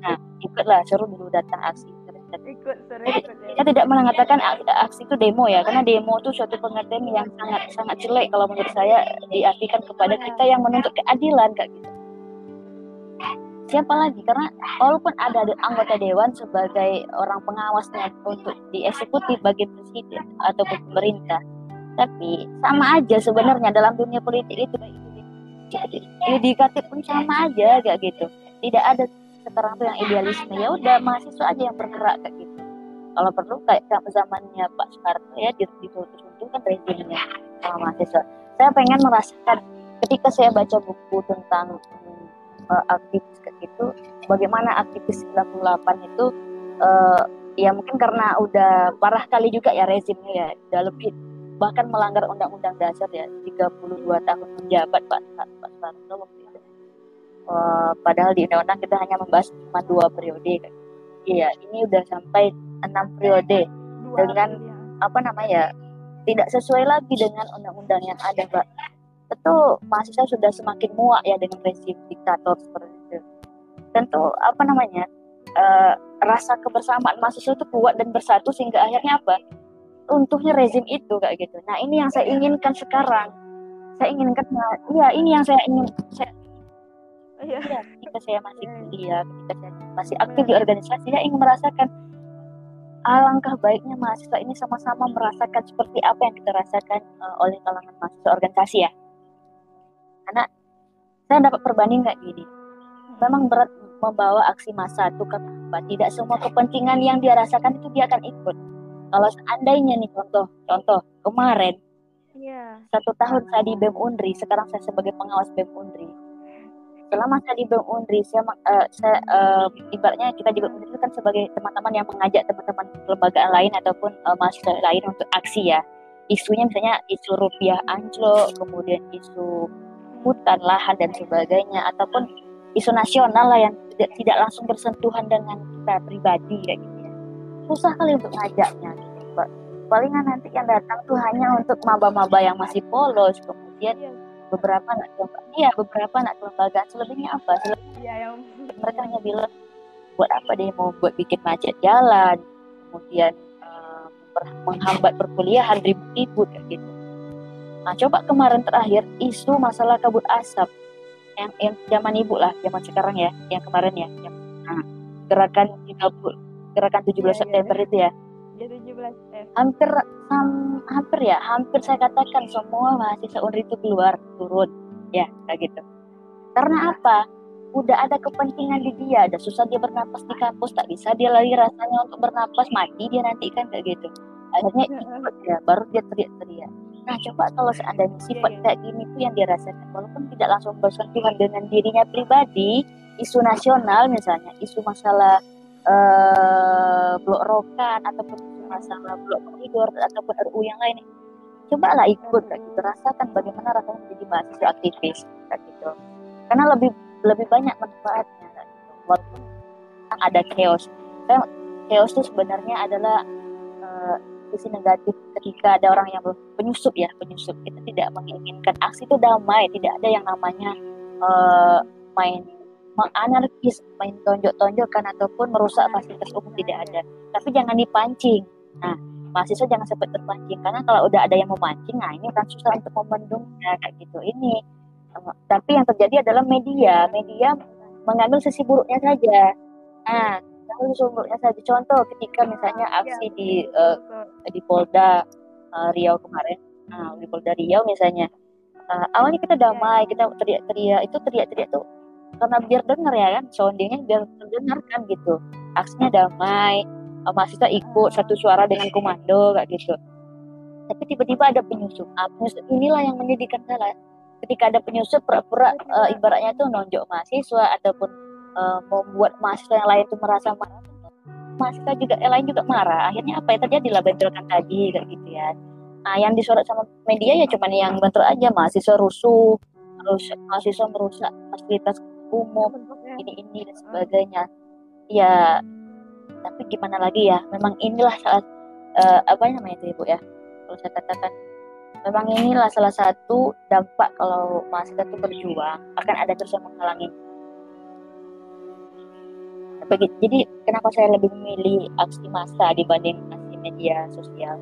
Nah ikutlah suruh dulu datang aksi ikut sering kita tidak mengatakan aksi itu demo ya karena demo itu suatu pengertian yang sangat sangat jelek kalau menurut saya diartikan kepada kita yang menuntut keadilan kayak gitu. Siapa lagi? Karena walaupun ada anggota dewan sebagai orang pengawasnya untuk dieksekutif bagi presiden ataupun pemerintah tapi sama aja sebenarnya dalam dunia politik itu. Yudikatif pun sama aja kayak gitu. Tidak ada sekarang tuh yang idealisme ya udah mahasiswa aja yang bergerak kayak gitu. Kalau perlu kayak zamannya Pak Soeharto ya ditutup kan rezimnya sama mahasiswa. Saya pengen merasakan ketika saya baca buku tentang uh, aktivis kayak gitu bagaimana aktivis 98 itu uh, ya mungkin karena udah parah kali juga ya rezimnya ya udah lebih bahkan melanggar undang-undang dasar ya 32 tahun menjabat Pak Pak uh, padahal di undang-undang kita hanya membahas cuma dua periode. Kan. Iya, ini udah sampai enam periode dua dengan apa namanya tidak sesuai lagi dengan undang-undang yang ada mbak. Tentu mahasiswa sudah semakin muak ya dengan rezim diktator seperti itu. Tentu apa namanya uh, rasa kebersamaan mahasiswa itu kuat dan bersatu sehingga akhirnya apa? Untuknya rezim itu kayak gitu. Nah ini yang saya inginkan sekarang. Saya inginkan iya ini yang saya ingin saya ya, ketika saya masih kuliah ketika saya masih aktif di organisasi saya ingin merasakan alangkah baiknya mahasiswa ini sama-sama merasakan seperti apa yang kita rasakan uh, oleh kalangan mahasiswa organisasi ya. Karena saya dapat perbanding kayak gini memang berat membawa aksi massa itu apa? Tidak semua kepentingan yang dia rasakan itu dia akan ikut. Kalau seandainya nih contoh contoh kemarin yeah. satu tahun saya di BEM Undri kemudian saya sebagai pengawas BEM Undri selama saya di BEM Undri saya, uh, saya uh, ibaratnya kita di BEM Undri itu kan sebagai teman-teman yang mengajak teman-teman lembaga lain ataupun uh, mahasiswa lain untuk aksi ya isunya misalnya isu rupiah anjlok kemudian isu hutan, lahan dan sebagainya ataupun isu nasional lah yang tidak, tidak langsung bersentuhan dengan kita pribadi kayak gitu ya. Susah kali untuk ngajaknya gitu. Palingan nanti yang datang tuh hanya untuk maba-maba yang masih polos, kemudian iya. Beberapa anak kelembagaan, iya beberapa anak kelembagaan selebihnya apa? Selebihnya iya, yang... mereka hanya bilang buat apa dia mau buat bikin macet jalan, kemudian uh, menghambat perkuliahan ribut-ribut kayak gitu Nah, coba kemarin terakhir isu masalah kabut asap yang yang zaman ibu lah, zaman sekarang ya, yang kemarin ya, yang nah, gerakan 30 gerakan 17 ya, September ya. itu ya. 17 eh. Hampir ham, hampir ya, hampir saya katakan semua mahasiswa Unri itu keluar turun ya, kayak gitu. Karena apa? Udah ada kepentingan di dia, ada susah dia bernapas di kampus, tak bisa dia lagi rasanya untuk bernapas, mati dia nanti kan kayak gitu. Akhirnya ikut ya, baru dia teriak-teriak Nah, coba kalau seandainya sifat kayak gini tuh yang dirasakan, walaupun tidak langsung bersentuhan dengan dirinya pribadi, isu nasional misalnya, isu masalah uh, blok rokan ataupun masalah blok koridor ataupun RU yang lain, cobalah ikut kayak gitu, rasakan bagaimana rasanya menjadi mahasiswa aktivis kayak gitu. Karena lebih lebih banyak manfaatnya kayak gitu. Walaupun ada chaos. Chaos itu sebenarnya adalah uh, sisi negatif ketika ada orang yang penyusup ya penyusup kita tidak menginginkan aksi itu damai tidak ada yang namanya uh, main menganarkis main tonjok-tonjokan ataupun merusak fasilitas umum tidak ada tapi jangan dipancing nah mahasiswa jangan sempat terpancing karena kalau udah ada yang memancing nah ini akan susah untuk membendungnya kayak gitu. Ini tapi yang terjadi adalah media. Media mengambil sisi buruknya saja. Nah tahu sumbernya saja. Contoh ketika misalnya iya, aksi di uh, di Polda uh, Riau kemarin. Nah di Polda Riau misalnya. Uh, awalnya kita damai kita teriak-teriak itu teriak-teriak tuh karena biar dengar ya kan. Soundingnya biar terdengar kan gitu. Aksinya damai uh, mahasiswa ikut satu suara dengan komando kayak gitu. Tapi tiba-tiba ada penyusup. Nah, penyusup inilah yang menyedihkan salah ketika ada penyusup pura-pura uh, ibaratnya tuh nonjok mahasiswa ataupun uh, membuat mahasiswa yang lain itu merasa marah. Mahasiswa juga yang lain juga marah. Akhirnya apa yang terjadi lah bentrokan tadi kayak gitu ya. Nah yang disorot sama media ya cuman yang bentrok aja. Mahasiswa rusuh terus mahasiswa merusak fasilitas umum ini ini dan sebagainya. Ya tapi gimana lagi ya? Memang inilah saat uh, apa namanya itu ibu ya? Kalau saya katakan memang inilah salah satu dampak kalau mahasiswa itu berjuang akan ada terus yang menghalangi. Jadi kenapa saya lebih memilih aksi massa dibanding aksi media sosial?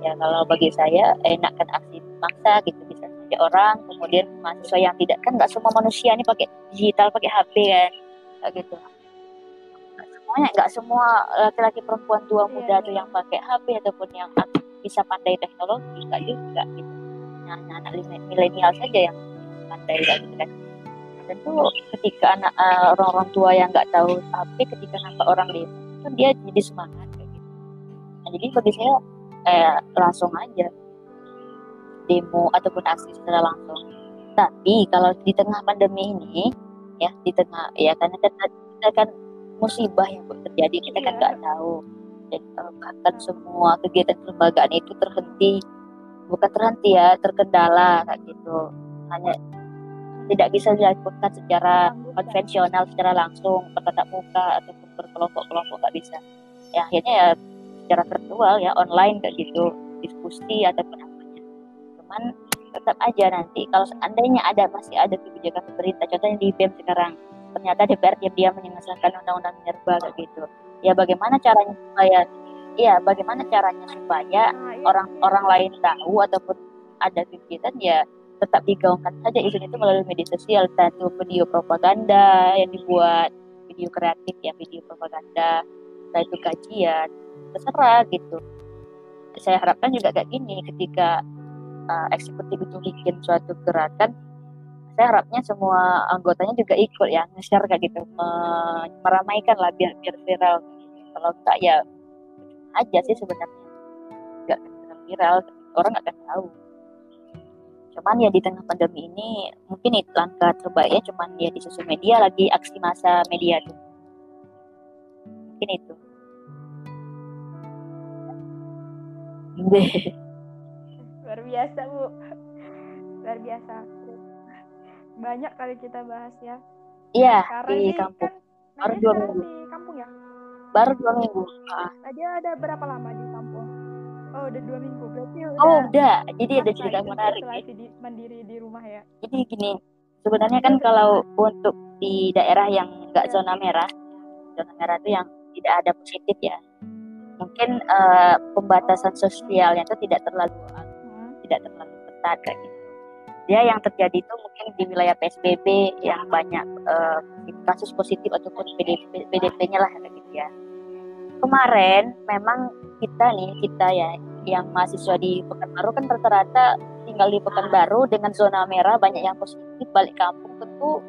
Ya kalau bagi saya enakan aksi massa gitu bisa saja orang kemudian mahasiswa yang tidak kan nggak semua manusia ini pakai digital pakai HP kan gitu semuanya nggak semua laki-laki perempuan tua iya, muda tuh iya. yang pakai HP ataupun yang bisa pandai teknologi nggak juga gitu nah anak milenial saja yang pandai gitu kan tentu ketika anak uh, orang-orang tua yang nggak tahu tapi ketika nampak orang demo kan dia jadi semangat kayak gitu. Nah, jadi bagi saya eh, langsung aja demo ataupun aksi secara langsung. Tapi kalau di tengah pandemi ini ya di tengah ya karena kita, kita kan musibah yang terjadi kita kan iya. nggak tahu. Dan uh, bahkan semua kegiatan kelembagaan itu terhenti. Bukan terhenti ya terkendala kayak gitu. Hanya tidak bisa dilakukan secara konvensional secara langsung bertatap muka ataupun berkelompok-kelompok nggak bisa. Ya akhirnya ya secara virtual ya online kayak gitu. Diskusi ataupun apanya. Cuman tetap aja nanti kalau seandainya ada masih ada kebijakan pemerintah contohnya di BEM sekarang ternyata DPR diam-diam menyelesaikan undang-undang minerba kayak gitu. Ya bagaimana caranya supaya ya bagaimana caranya supaya orang-orang lain tahu ataupun ada kegiatan ya tetap digaungkan saja. Isu itu melalui media sosial tentu video propaganda yang dibuat video kreatif ya video propaganda entah itu kajian terserah gitu. Saya harapkan juga kayak gini ketika uh, eksekutif itu bikin suatu gerakan saya harapnya semua anggotanya juga ikut ya nge-share kayak gitu meramaikan lah biar biar viral. Kalau enggak ya aja sih sebenarnya. Nggak viral orang nggak akan tahu. Cuman ya di tengah pandemi ini mungkin itu langkah terbaiknya cuman ya di sosial media lagi aksi masa media tuh. Mungkin itu. Luar biasa bu. <laughs> Luar biasa banyak kali kita bahas ya. Iya di kampung. Kan, baru dua minggu. di kampung ya? Baru dua minggu. Tadi ada berapa lama di kampung? Oh udah dua minggu. Berarti udah oh udah jadi ada cerita menarik di, mandiri di rumah ya. Jadi gini sebenarnya kan kalau untuk di daerah yang nggak iya. zona merah zona merah itu yang tidak ada positif ya. Mungkin uh, pembatasan sosialnya itu tidak terlalu hmm. tidak terlalu ketat kayak gitu dia yang terjadi itu mungkin di wilayah PSBB yang banyak uh, kasus positif ataupun PDP, PDP-nya lah gitu ya. Kemarin memang kita nih kita ya yang mahasiswa di Pekanbaru kan rata-rata tinggal di Pekanbaru dengan zona merah banyak yang positif balik kampung tentu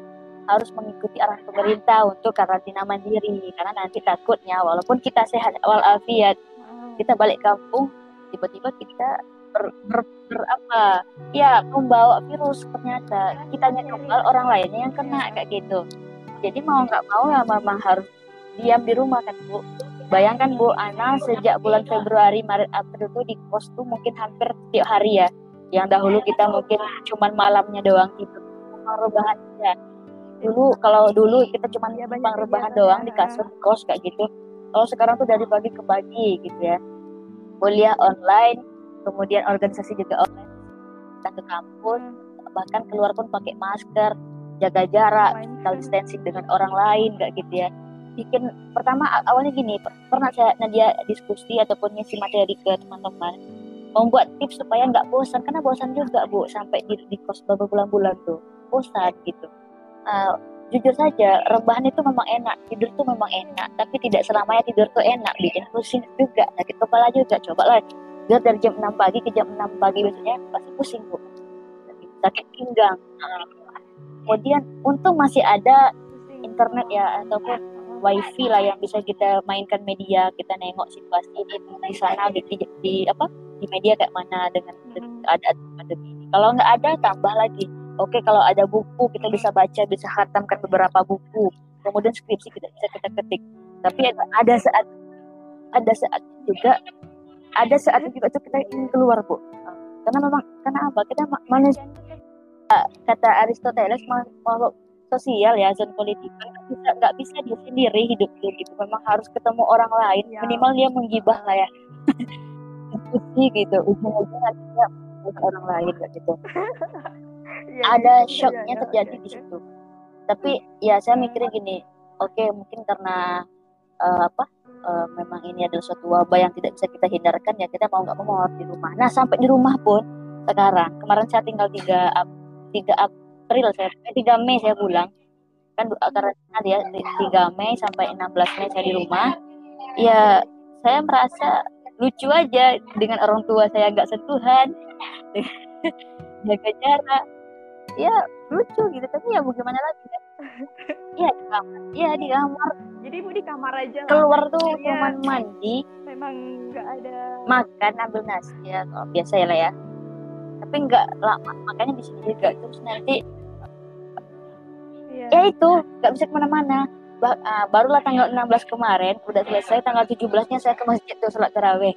harus mengikuti arah pemerintah untuk karantina mandiri. Karena nanti takutnya walaupun kita sehat walafiat kita balik kampung tiba-tiba kita ber, ber apa? Ya membawa virus ternyata. Kita kebal orang lainnya yang kena kayak gitu. Jadi mau nggak mau ya memang harus diam di rumah kan bu. Bayangkan bu Ana sejak bulan Februari Maret April itu di kos tuh mungkin hampir tiap hari ya. Yang dahulu kita mungkin cuman malamnya doang gitu. Rebahan ya. Dulu kalau dulu kita cuma ya, bang rebahan doang di kasur di kos kayak gitu. Kalau sekarang tuh dari pagi ke pagi gitu ya. Kuliah online kemudian organisasi juga online kita ke kampus bahkan keluar pun pakai masker jaga jarak social distancing dengan orang lain kayak gitu ya. Bikin pertama awalnya gini pernah saya Nadia diskusi ataupun ngisi materi ke teman-teman membuat tips supaya nggak bosan. Karena bosan juga bu sampai di, di kos beberapa bulan-bulan tuh. Bosan gitu. Uh, jujur saja rebahan itu memang enak tidur tuh memang enak tapi tidak selamanya tidur tuh enak bikin pusing juga sakit kepala juga coba lagi tidur dari jam 6 pagi ke jam 6 pagi biasanya pasti pusing bu sakit pinggang kemudian untung masih ada internet ya ataupun wifi lah yang bisa kita mainkan media kita nengok situasi di, di sana di, di, di apa di media kayak mana dengan hmm. ada pandemi ini kalau nggak ada tambah lagi Oke, kalau ada buku kita bisa baca, bisa khatamkan beberapa buku. Kemudian skripsi kita bisa kita ketik. Tapi ada saat ada saat juga ada saat juga tuh kita ingin keluar bu. Karena memang karena apa? Kita manusia kata Aristoteles makhluk sosial ya zon politik bisa nggak bisa dia sendiri hidup gitu. Memang harus ketemu orang lain. Ya. minimal dia menggibah lah ya. <laughs> Diskusi gitu. Ujung-ujungnya dia orang lain gitu. <laughs> Ya, ada ya, shocknya ya, terjadi ya, di situ. Tapi ya saya mikirnya gini. Oke okay, mungkin karena uh, apa uh, memang ini adalah suatu wabah yang tidak bisa kita hindarkan ya kita mau nggak mau harus di rumah. Nah sampai di rumah pun sekarang kemarin saya tinggal tiga tiga April saya eh, tiga Mei saya pulang. Kan karena dia tiga Mei sampai 16 Mei saya di rumah. Ya saya merasa lucu aja dengan orang tua saya nggak sentuhan. <laughs> Jaga jarak. Ya lucu gitu. Tapi ya bagaimana lagi ya <laughs> Iya di kamar. Iya di kamar. Jadi ibu di kamar aja keluar lah. tuh ya, cuman mandi. Memang nggak ada makan ambil nasi ya kalau biasa ya lah ya. Tapi nggak lama makanya di sini juga. Terus nanti ya, ya itu nggak bisa ke mana-mana. Ba uh, barulah tanggal 16 kemarin udah selesai. Tanggal 17 nya saya ke masjid tuh sholat taraweh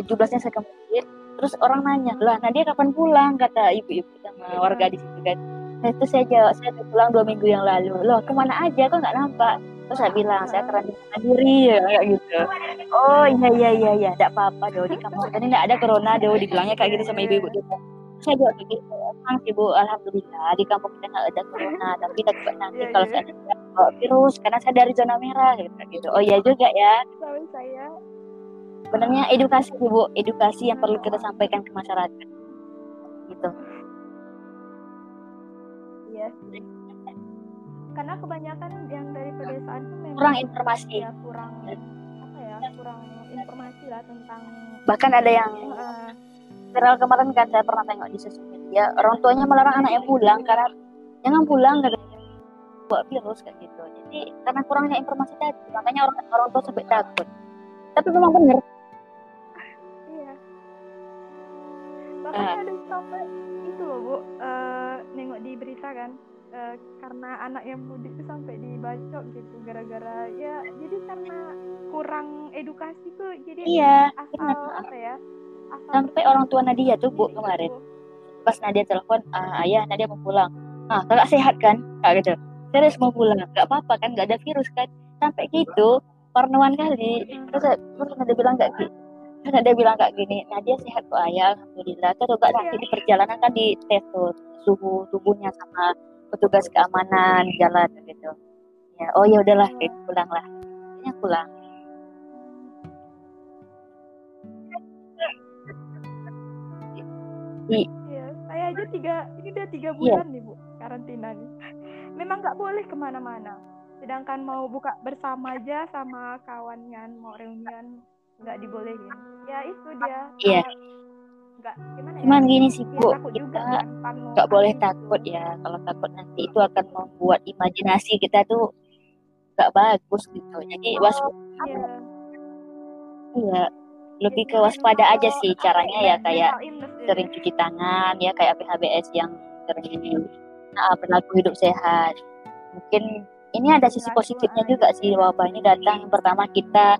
17 nya saya ke masjid. Terus orang nanya lah Nadia kapan pulang? kata ibu-ibu sama warga di situ kan nah itu saya jawab saya pulang dua minggu yang lalu. Loh ke mana aja? Kok nggak nampak? Terus saya bilang saya karantina diri ya kayak gitu. Oh iya iya iya iya tidak apa-apa di kampung kita ini tidak ada corona do dibilangnya kayak gitu sama ibu-ibu saya juga kayak gitu emang sih bu alhamdulillah di kampung kita nggak ada corona tapi takut nanti Iya, kalau iya. saya bawa virus karena saya dari zona merah gitu gitu. Oh iya juga ya. Sama saya. sebenarnya edukasi bu edukasi yang perlu kita sampaikan ke masyarakat gitu Sih. Karena kebanyakan yang dari pedesaan tuh memang kurang informasi. ya kurang apa ya kurang informasi lah tentang bahkan ada yang viral kemarin kan saya pernah tengok di sosial media orang tuanya melarang anaknya pulang karena jangan pulang dari bawa virus kayak gitu. Jadi karena kurangnya informasi tadi makanya orang orang tua sampai takut. Tapi memang benar Bahkan Ah. ada sampai itu loh bu. Eh, nengok di berita kan eh, karena anak yang mudik itu sampai dibacok gitu gara-gara ya jadi karena kurang edukasi tuh jadi iya asal apa ya asal sampai orang tua Nadia tuh bu sendiri kemarin. Gitu. pas Nadia telepon ah, ayah Nadia mau pulang. Ah kakak sehat kan? Kayak gitu. Serius mau pulang. Nggak apa-apa kan nggak ada virus kan. Sampai gitu parnoan kali. Terus terus Nadia bilang nggak terus Nadia bilang kayak gini Nadia sehat kok ayah. Alhamdulillah. Terus coba nanti di perjalanan kan di tes tuh suhu tubuhnya sama petugas keamanan jalan gitu. Ya oh ya udahlah gitu, pulang lah Akhirnya pulang. Iya, saya aja tiga, ini udah tiga bulan nih bu, karantina nih. Memang nggak boleh ke mana-mana. Sedangkan mau buka bersama aja sama kawan kan, mau reunian nggak dibolehin. Ya itu dia. Iya. Nggak gimana ya? cuman gini sih Ya, bu juga kita kan, nggak boleh gitu. takut ya kalau takut nanti itu akan membuat imajinasi kita tuh nggak bagus gitu jadi was Iya. iya lebih ke waspada aja sih caranya ya mental kayak ya. sering cuci tangan ya kayak PHBS yang sering nah, berlaku hidup sehat mungkin ini ada sisi positifnya juga sih wabah ini datang yang pertama kita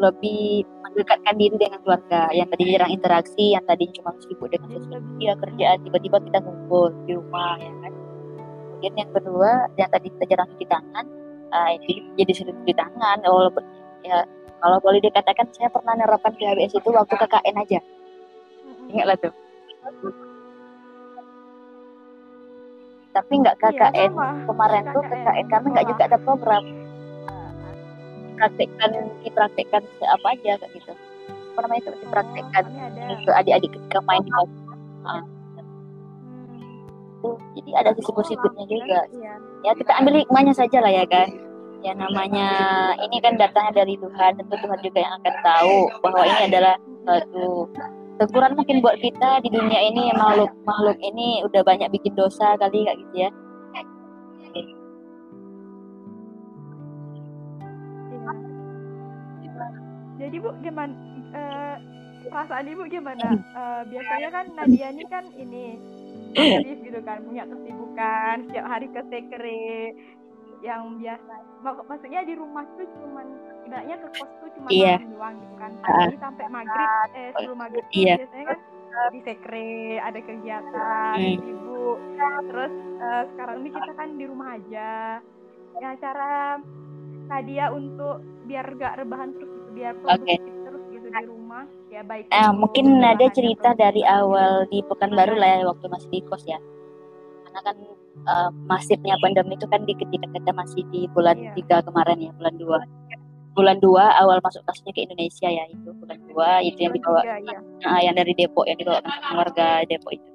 lebih mendekatkan diri dengan keluarga. Yang tadi jarang interaksi yang tadi cuma sibuk dengan sosial media kerjaan tiba-tiba kita ngumpul di rumah ya kan? Kemudian yang kedua yang tadi kita jarang cuci tangan ah, jadi jadi sering cuci tangan walaupun ya kalau boleh dikatakan saya pernah nerapkan PHBS itu waktu KKN aja. Ingatlah tuh. Tapi nggak Iya, KKN sama. kemarin tuh KKN, kami nggak juga ada program dipraktekkan dipraktekkan apa aja kayak gitu. Apa namanya itu? Dipraktekkan Oh, ke adik-adik ketika main di bawah. Hmm. itu jadi ada sisi positifnya juga. Iya. ya. Kita ambil hikmahnya saja lah ya kan ya namanya ini kan datangnya dari Tuhan. Tentu Tuhan juga yang akan tahu bahwa ini adalah suatu teguran mungkin buat kita di dunia ini. Makhluk makhluk ini udah banyak bikin dosa kali kayak gitu ya Jadi bu gimana eh, perasaan ibu gimana? Eh, biasanya kan Nadia ini kan ini aktif gitu kan punya kesibukan setiap hari ke sekre yang biasa mak- maksudnya di rumah tuh cuman ibaratnya ke kos tuh cuma malam doang gitu kan Ah. pagi sampai maghrib eh sebelum maghrib tuh Iya. biasanya kan di sekre ada kegiatan Hmm. sibuk terus eh, sekarang ini kita kan di rumah aja ya cara Nadia untuk biar gak rebahan terus biar produktif terus gitu di rumah ya baik Eh, mungkin ada cerita dari awal di Pekanbaru lah ya waktu masih di kos ya. Karena kan eh, masifnya pandemi itu kan di ketika kita masih di bulan Iya. tiga kemarin ya, bulan dua. Bulan dua awal masuk kasusnya ke Indonesia ya itu bulan dua itu yang dibawa Iya, iya. ah, yang dari Depok yang dibawa keluarga Depok itu.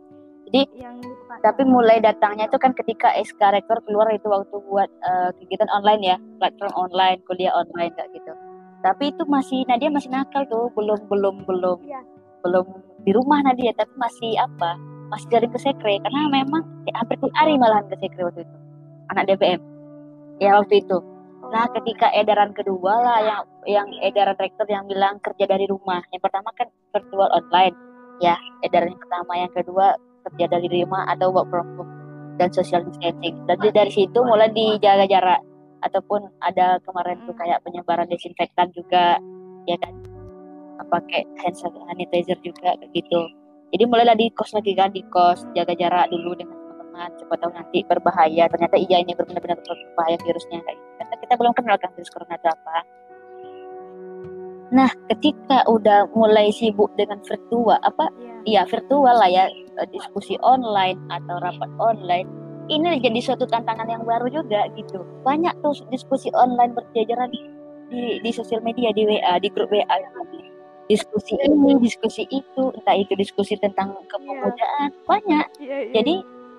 Jadi yang tapi mulai datangnya itu kan ketika SK Rektor keluar itu waktu buat eh, kegiatan online ya, platform online, kuliah online kayak gitu. Tapi itu masih Nadia masih nakal tuh, belum belum belum Iya. belum di rumah Nadia, tapi masih apa? Masih jaring ke sekre karena memang ya, hampir tiap hari malahan ke sekre waktu itu. Anak DPM. Ya waktu itu. Nah, Oh, ketika edaran kedua lah yang yang edaran rektor yang bilang kerja dari rumah. Yang pertama kan virtual online. Ya, edaran yang pertama, yang kedua kerja dari rumah atau work from home dan social distancing. Jadi dari situ mulai dijaga jarak ataupun ada kemarin tuh kayak penyebaran desinfektan juga ya kan pakai hand sanitizer juga gitu. Jadi mulailah di kos lagi kan di kos jaga jarak dulu dengan teman-teman. Coba tahu nanti berbahaya. Ternyata iya ini benar-benar berbahaya virusnya kayak gitu. Kan kita belum kenal kan virus corona itu apa. Nah, ketika udah mulai sibuk dengan virtual apa Iya. ya virtual lah ya eh, diskusi online atau rapat online ini jadi suatu tantangan yang baru juga gitu. Banyak tuh diskusi online berjajaran di di sosial media di WA di grup WA diskusi ini diskusi itu entah itu diskusi tentang kepemudaan banyak. Iya, iya. jadi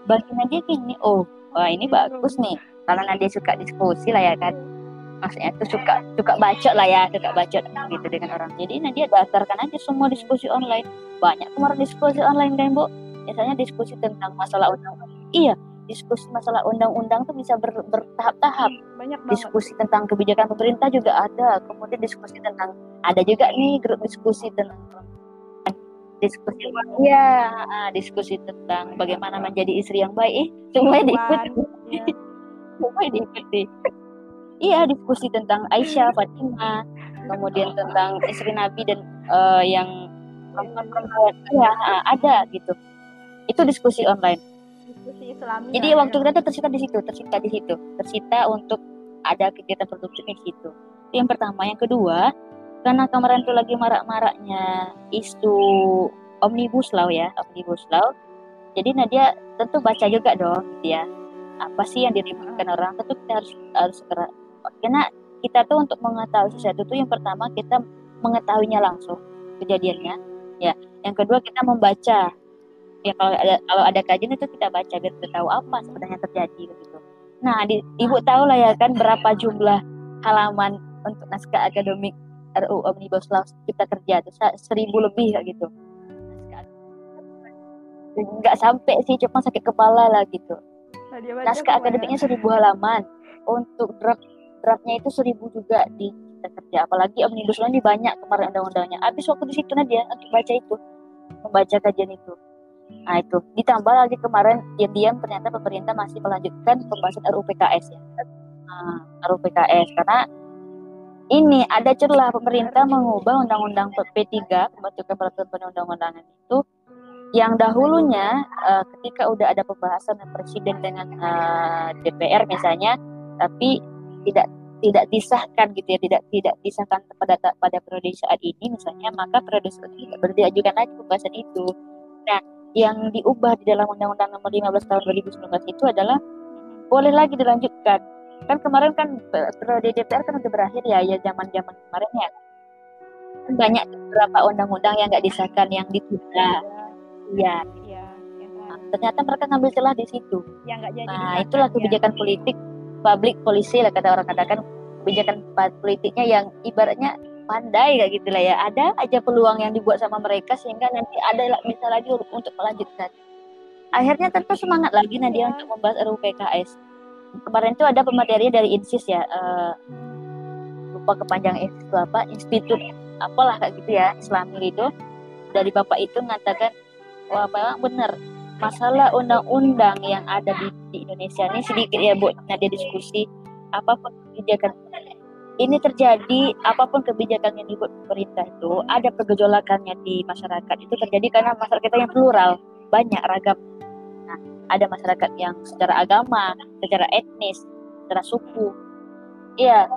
baginya dia gini oh wah ini bagus nih. Karena dia suka diskusi lah ya kan. Maksudnya tuh suka suka bacot lah ya suka bacot gitu dengan orang. Jadi nah dia daftarkan aja semua diskusi online. Banyak kemarin diskusi online kan bu. Biasanya diskusi tentang masalah undang iya diskusi masalah undang-undang tuh bisa ber- bertahap-tahap. Banyak banget. diskusi tentang kebijakan pemerintah juga ada kemudian diskusi tentang ada juga nih grup diskusi tentang diskusi ya diskusi tentang bagaimana menjadi istri yang baik. Eh, semuanya diikuti. semuanya <laughs> diikuti. Iya diskusi tentang Aisyah Fatimah kemudian tentang istri Nabi dan eh, yang perempuan-perempuan iya ah, ada gitu. Itu diskusi online Islamia jadi ya. waktu kita tuh tersita di situ tersita di situ. Tersita untuk ada kegiatan produktif di situ. Itu yang pertama. Yang kedua karena kemarin tuh lagi marak-maraknya isu omnibus law ya omnibus law. Jadi Nadia tentu baca juga dong gitu ya. Apa sih yang diributkan orang? Tentu kita harus harus segera. Karena kita tuh untuk mengetahui sesuatu tuh yang pertama kita mengetahuinya langsung kejadiannya ya. Yang kedua kita membaca ya kalau ada kalau ada kajian itu kita baca biar kita tahu apa sebenarnya terjadi begitu nah di, ibu tahu lah ya kan berapa jumlah halaman untuk naskah akademik RUU Omnibus Law Cipta Kerja itu seribu lebih kayak gitu. Nggak sampai sih cuma sakit kepala lah gitu. Naskah pokoknya. akademiknya seribu halaman untuk draft draftnya itu seribu juga di Cipta Kerja. Apalagi Omnibus Law ini banyak kemarin undang-undangnya. Habis waktu di situ Nadia untuk baca itu membaca kajian itu nah itu. Ditambah lagi kemarin diam-diam ternyata pemerintah masih melanjutkan pembahasan RUU PKS ya. Nah, RUU PKS karena ini ada celah pemerintah mengubah undang-undang P3 pembentukan peraturan perundang-undangan itu yang dahulunya eh, ketika udah ada pembahasan presiden dengan eh, DPR misalnya tapi tidak tidak disahkan gitu ya tidak tidak disahkan pada pada periode saat ini misalnya maka periode saat ini tidak berdiajukan lagi pembahasan itu. Nah yang diubah di dalam Undang-Undang Nomor 15 Tahun 2019 itu adalah boleh lagi dilanjutkan. Kan kemarin kan pe- periode DPR kan udah berakhir ya ya zaman zaman kemarin ya. Kan banyak beberapa undang-undang yang nggak disahkan yang ditunda. Ya Iya, Nah, ternyata mereka ngambil celah di situ. Yang nggak jadi Nah, disahkan, itulah ya. kebijakan politik public policy lah kata orang katakan. Kebijakan politiknya yang ibaratnya pandai kayak gitu lah ya. Ada aja peluang yang dibuat sama mereka sehingga nanti ada bisa lagi untuk- melanjutkan. Akhirnya tentu semangat lagi Nadia untuk membahas RUU PKS. Kemarin itu ada pemateri dari INSIS ya, eh, lupa kepanjangan INSIS itu apa, Institut apalah kayak gitu ya, Islami itu. Dari bapak itu mengatakan, wah memang benar masalah undang-undang yang ada di, di Indonesia ini sedikit ya Bu Nadia diskusi apa pun kebijakan ini terjadi apa pun kebijakan yang dibuat pemerintah itu ada pergejolakannya di masyarakat. Itu terjadi karena masyarakat yang plural banyak ragam. Nah, ada masyarakat yang secara agama secara etnis secara suku. Iya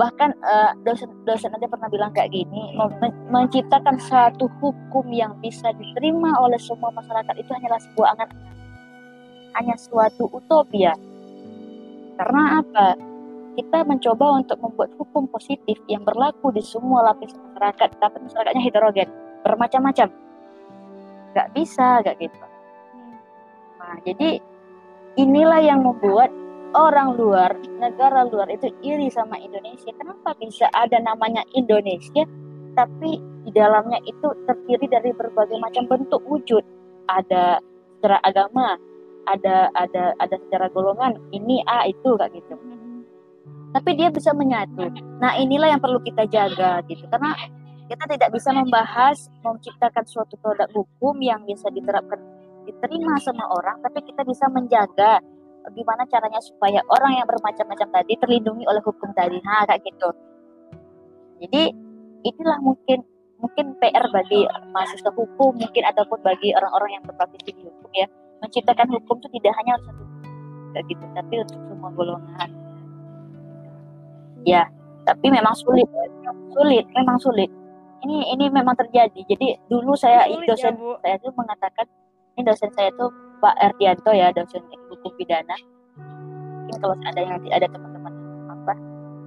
bahkan eh, dosen dosen ada pernah bilang kayak gini men- menciptakan satu hukum yang bisa diterima oleh semua masyarakat itu hanyalah sebuah angan hanya suatu utopia. Karena apa kita mencoba untuk membuat hukum positif yang berlaku di semua lapisan masyarakat tapi masyarakatnya heterogen bermacam-macam nggak bisa nggak gitu nah jadi inilah yang membuat orang luar, negara luar itu iri sama Indonesia. Kenapa bisa ada namanya Indonesia, tapi di dalamnya itu terdiri dari berbagai macam bentuk wujud. Ada secara agama, ada ada ada secara golongan, ini A itu kayak gitu. Tapi dia bisa menyatu. Nah inilah yang perlu kita jaga gitu, karena kita tidak bisa membahas menciptakan suatu produk hukum yang bisa diterapkan diterima sama orang, tapi kita bisa menjaga gimana caranya supaya orang yang bermacam-macam tadi terlindungi oleh hukum tadi. Nah kayak gitu. Jadi inilah mungkin mungkin PR bagi mahasiswa hukum mungkin ataupun bagi orang-orang yang berpraktisi di hukum ya. Menciptakan hukum itu tidak hanya untuk gitu tapi untuk semua golongan ya tapi memang sulit. Sulit memang sulit. Ini ini memang terjadi. Jadi dulu saya Sulit dosen ya, Bu. saya tuh mengatakan ini dosen saya tuh Pak Erdianto ya dosen hukum pidana. Mungkin kalau ada yang ada teman-teman apa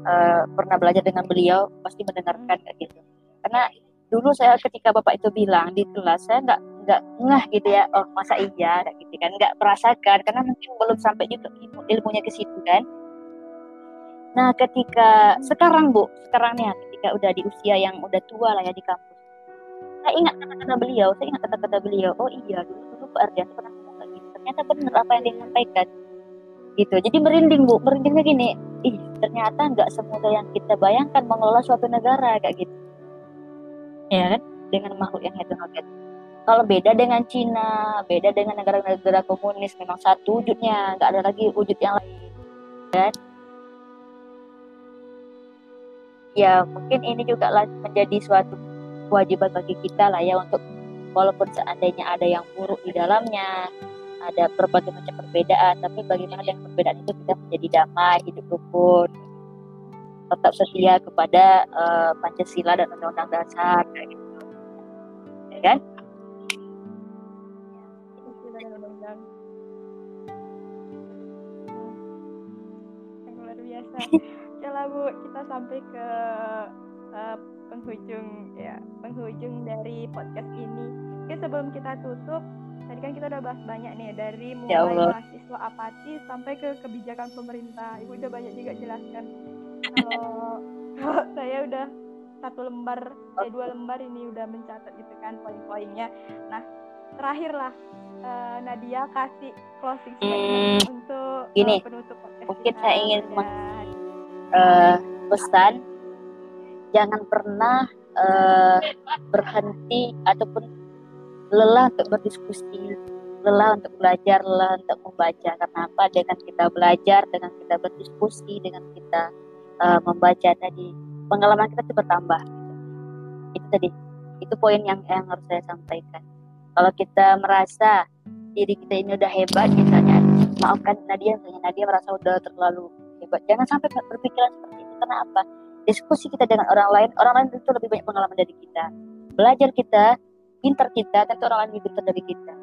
eh, pernah belajar dengan beliau pasti mendengarkan kayak gitu. Karena dulu saya ketika bapak itu bilang di kelas saya nggak nggak ngeh gitu ya oh masa iya? gitu kan. Nggak merasakan karena mungkin belum sampai juga ilmu- ilmunya ke situ kan nah ketika sekarang bu sekarang nih ketika udah di usia yang udah tua lah ya di kampus. Saya ingat kata-kata beliau saya ingat kata-kata beliau oh iya dulu dulu Pak Ardianto pernah ngomong kayak gitu. Ternyata benar apa yang dia sampaikan. Gitu. Jadi merinding bu. Merindingnya gini ih ternyata nggak semudah yang kita bayangkan mengelola suatu negara kayak gitu. Ya kan? Dengan makhluk yang heterogen. Kalau beda dengan Cina beda dengan negara-negara komunis memang satu wujudnya. Nggak ada lagi wujud yang lain. Kan ya mungkin ini juga menjadi suatu kewajiban bagi kita lah ya untuk walaupun seandainya ada yang buruk di dalamnya ada berbagai macam perbedaan tapi bagaimana dengan perbedaan itu kita menjadi damai hidup rukun tetap setia kepada eh, Pancasila dan Undang-Undang Dasar kayak gitu ya kan luar biasa. <laughs> Lah Bu, kita sampai ke eh, penghujung ya, penghujung dari podcast ini. Oke, sebelum kita tutup, tadi kan kita udah bahas banyak nih dari mulai Ya Allah. mahasiswa apatis sampai ke kebijakan pemerintah. Ibu udah banyak juga jelaskan. Kalau kalau <laughs> saya udah satu lembar, eh dua lembar ini udah mencatat gitu kan poin-poinnya. Nah, terakhir lah eh, Nadia kasih closing statement untuk eh, gini, penutup podcast mungkin kita. saya ingin Eh, pesan jangan pernah eh, berhenti ataupun lelah untuk berdiskusi lelah untuk belajar lelah untuk membaca. Karena apa? Dengan kita belajar dengan kita berdiskusi dengan kita eh, membaca tadi pengalaman kita itu bertambah. Itu tadi. Itu poin yang yang harus saya sampaikan. Kalau kita merasa diri kita ini udah hebat misalnya maafkan Nadia misalnya Nadia merasa udah terlalu hebat jangan sampai berpikiran seperti itu. Karena apa? Diskusi kita dengan orang lain orang lain itu lebih banyak pengalaman dari kita. Belajar kita pintar kita tentu orang lain lebih pintar dari kita.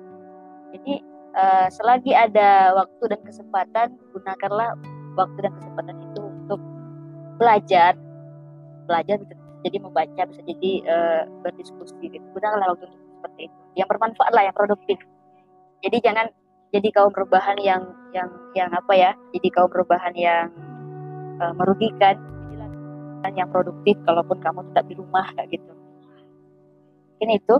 Jadi eh, selagi ada waktu dan kesempatan gunakanlah waktu dan kesempatan itu untuk belajar. Belajar bisa jadi membaca bisa jadi eh, berdiskusi gitu. Gunakanlah waktu untuk seperti itu. Yang bermanfaat lah yang produktif. Jadi jangan jadi kaum perubahan yang yang yang apa ya jadi kaum perubahan yang eh, merugikan yang produktif kalaupun kamu tetap di rumah kayak gitu. Mungkin itu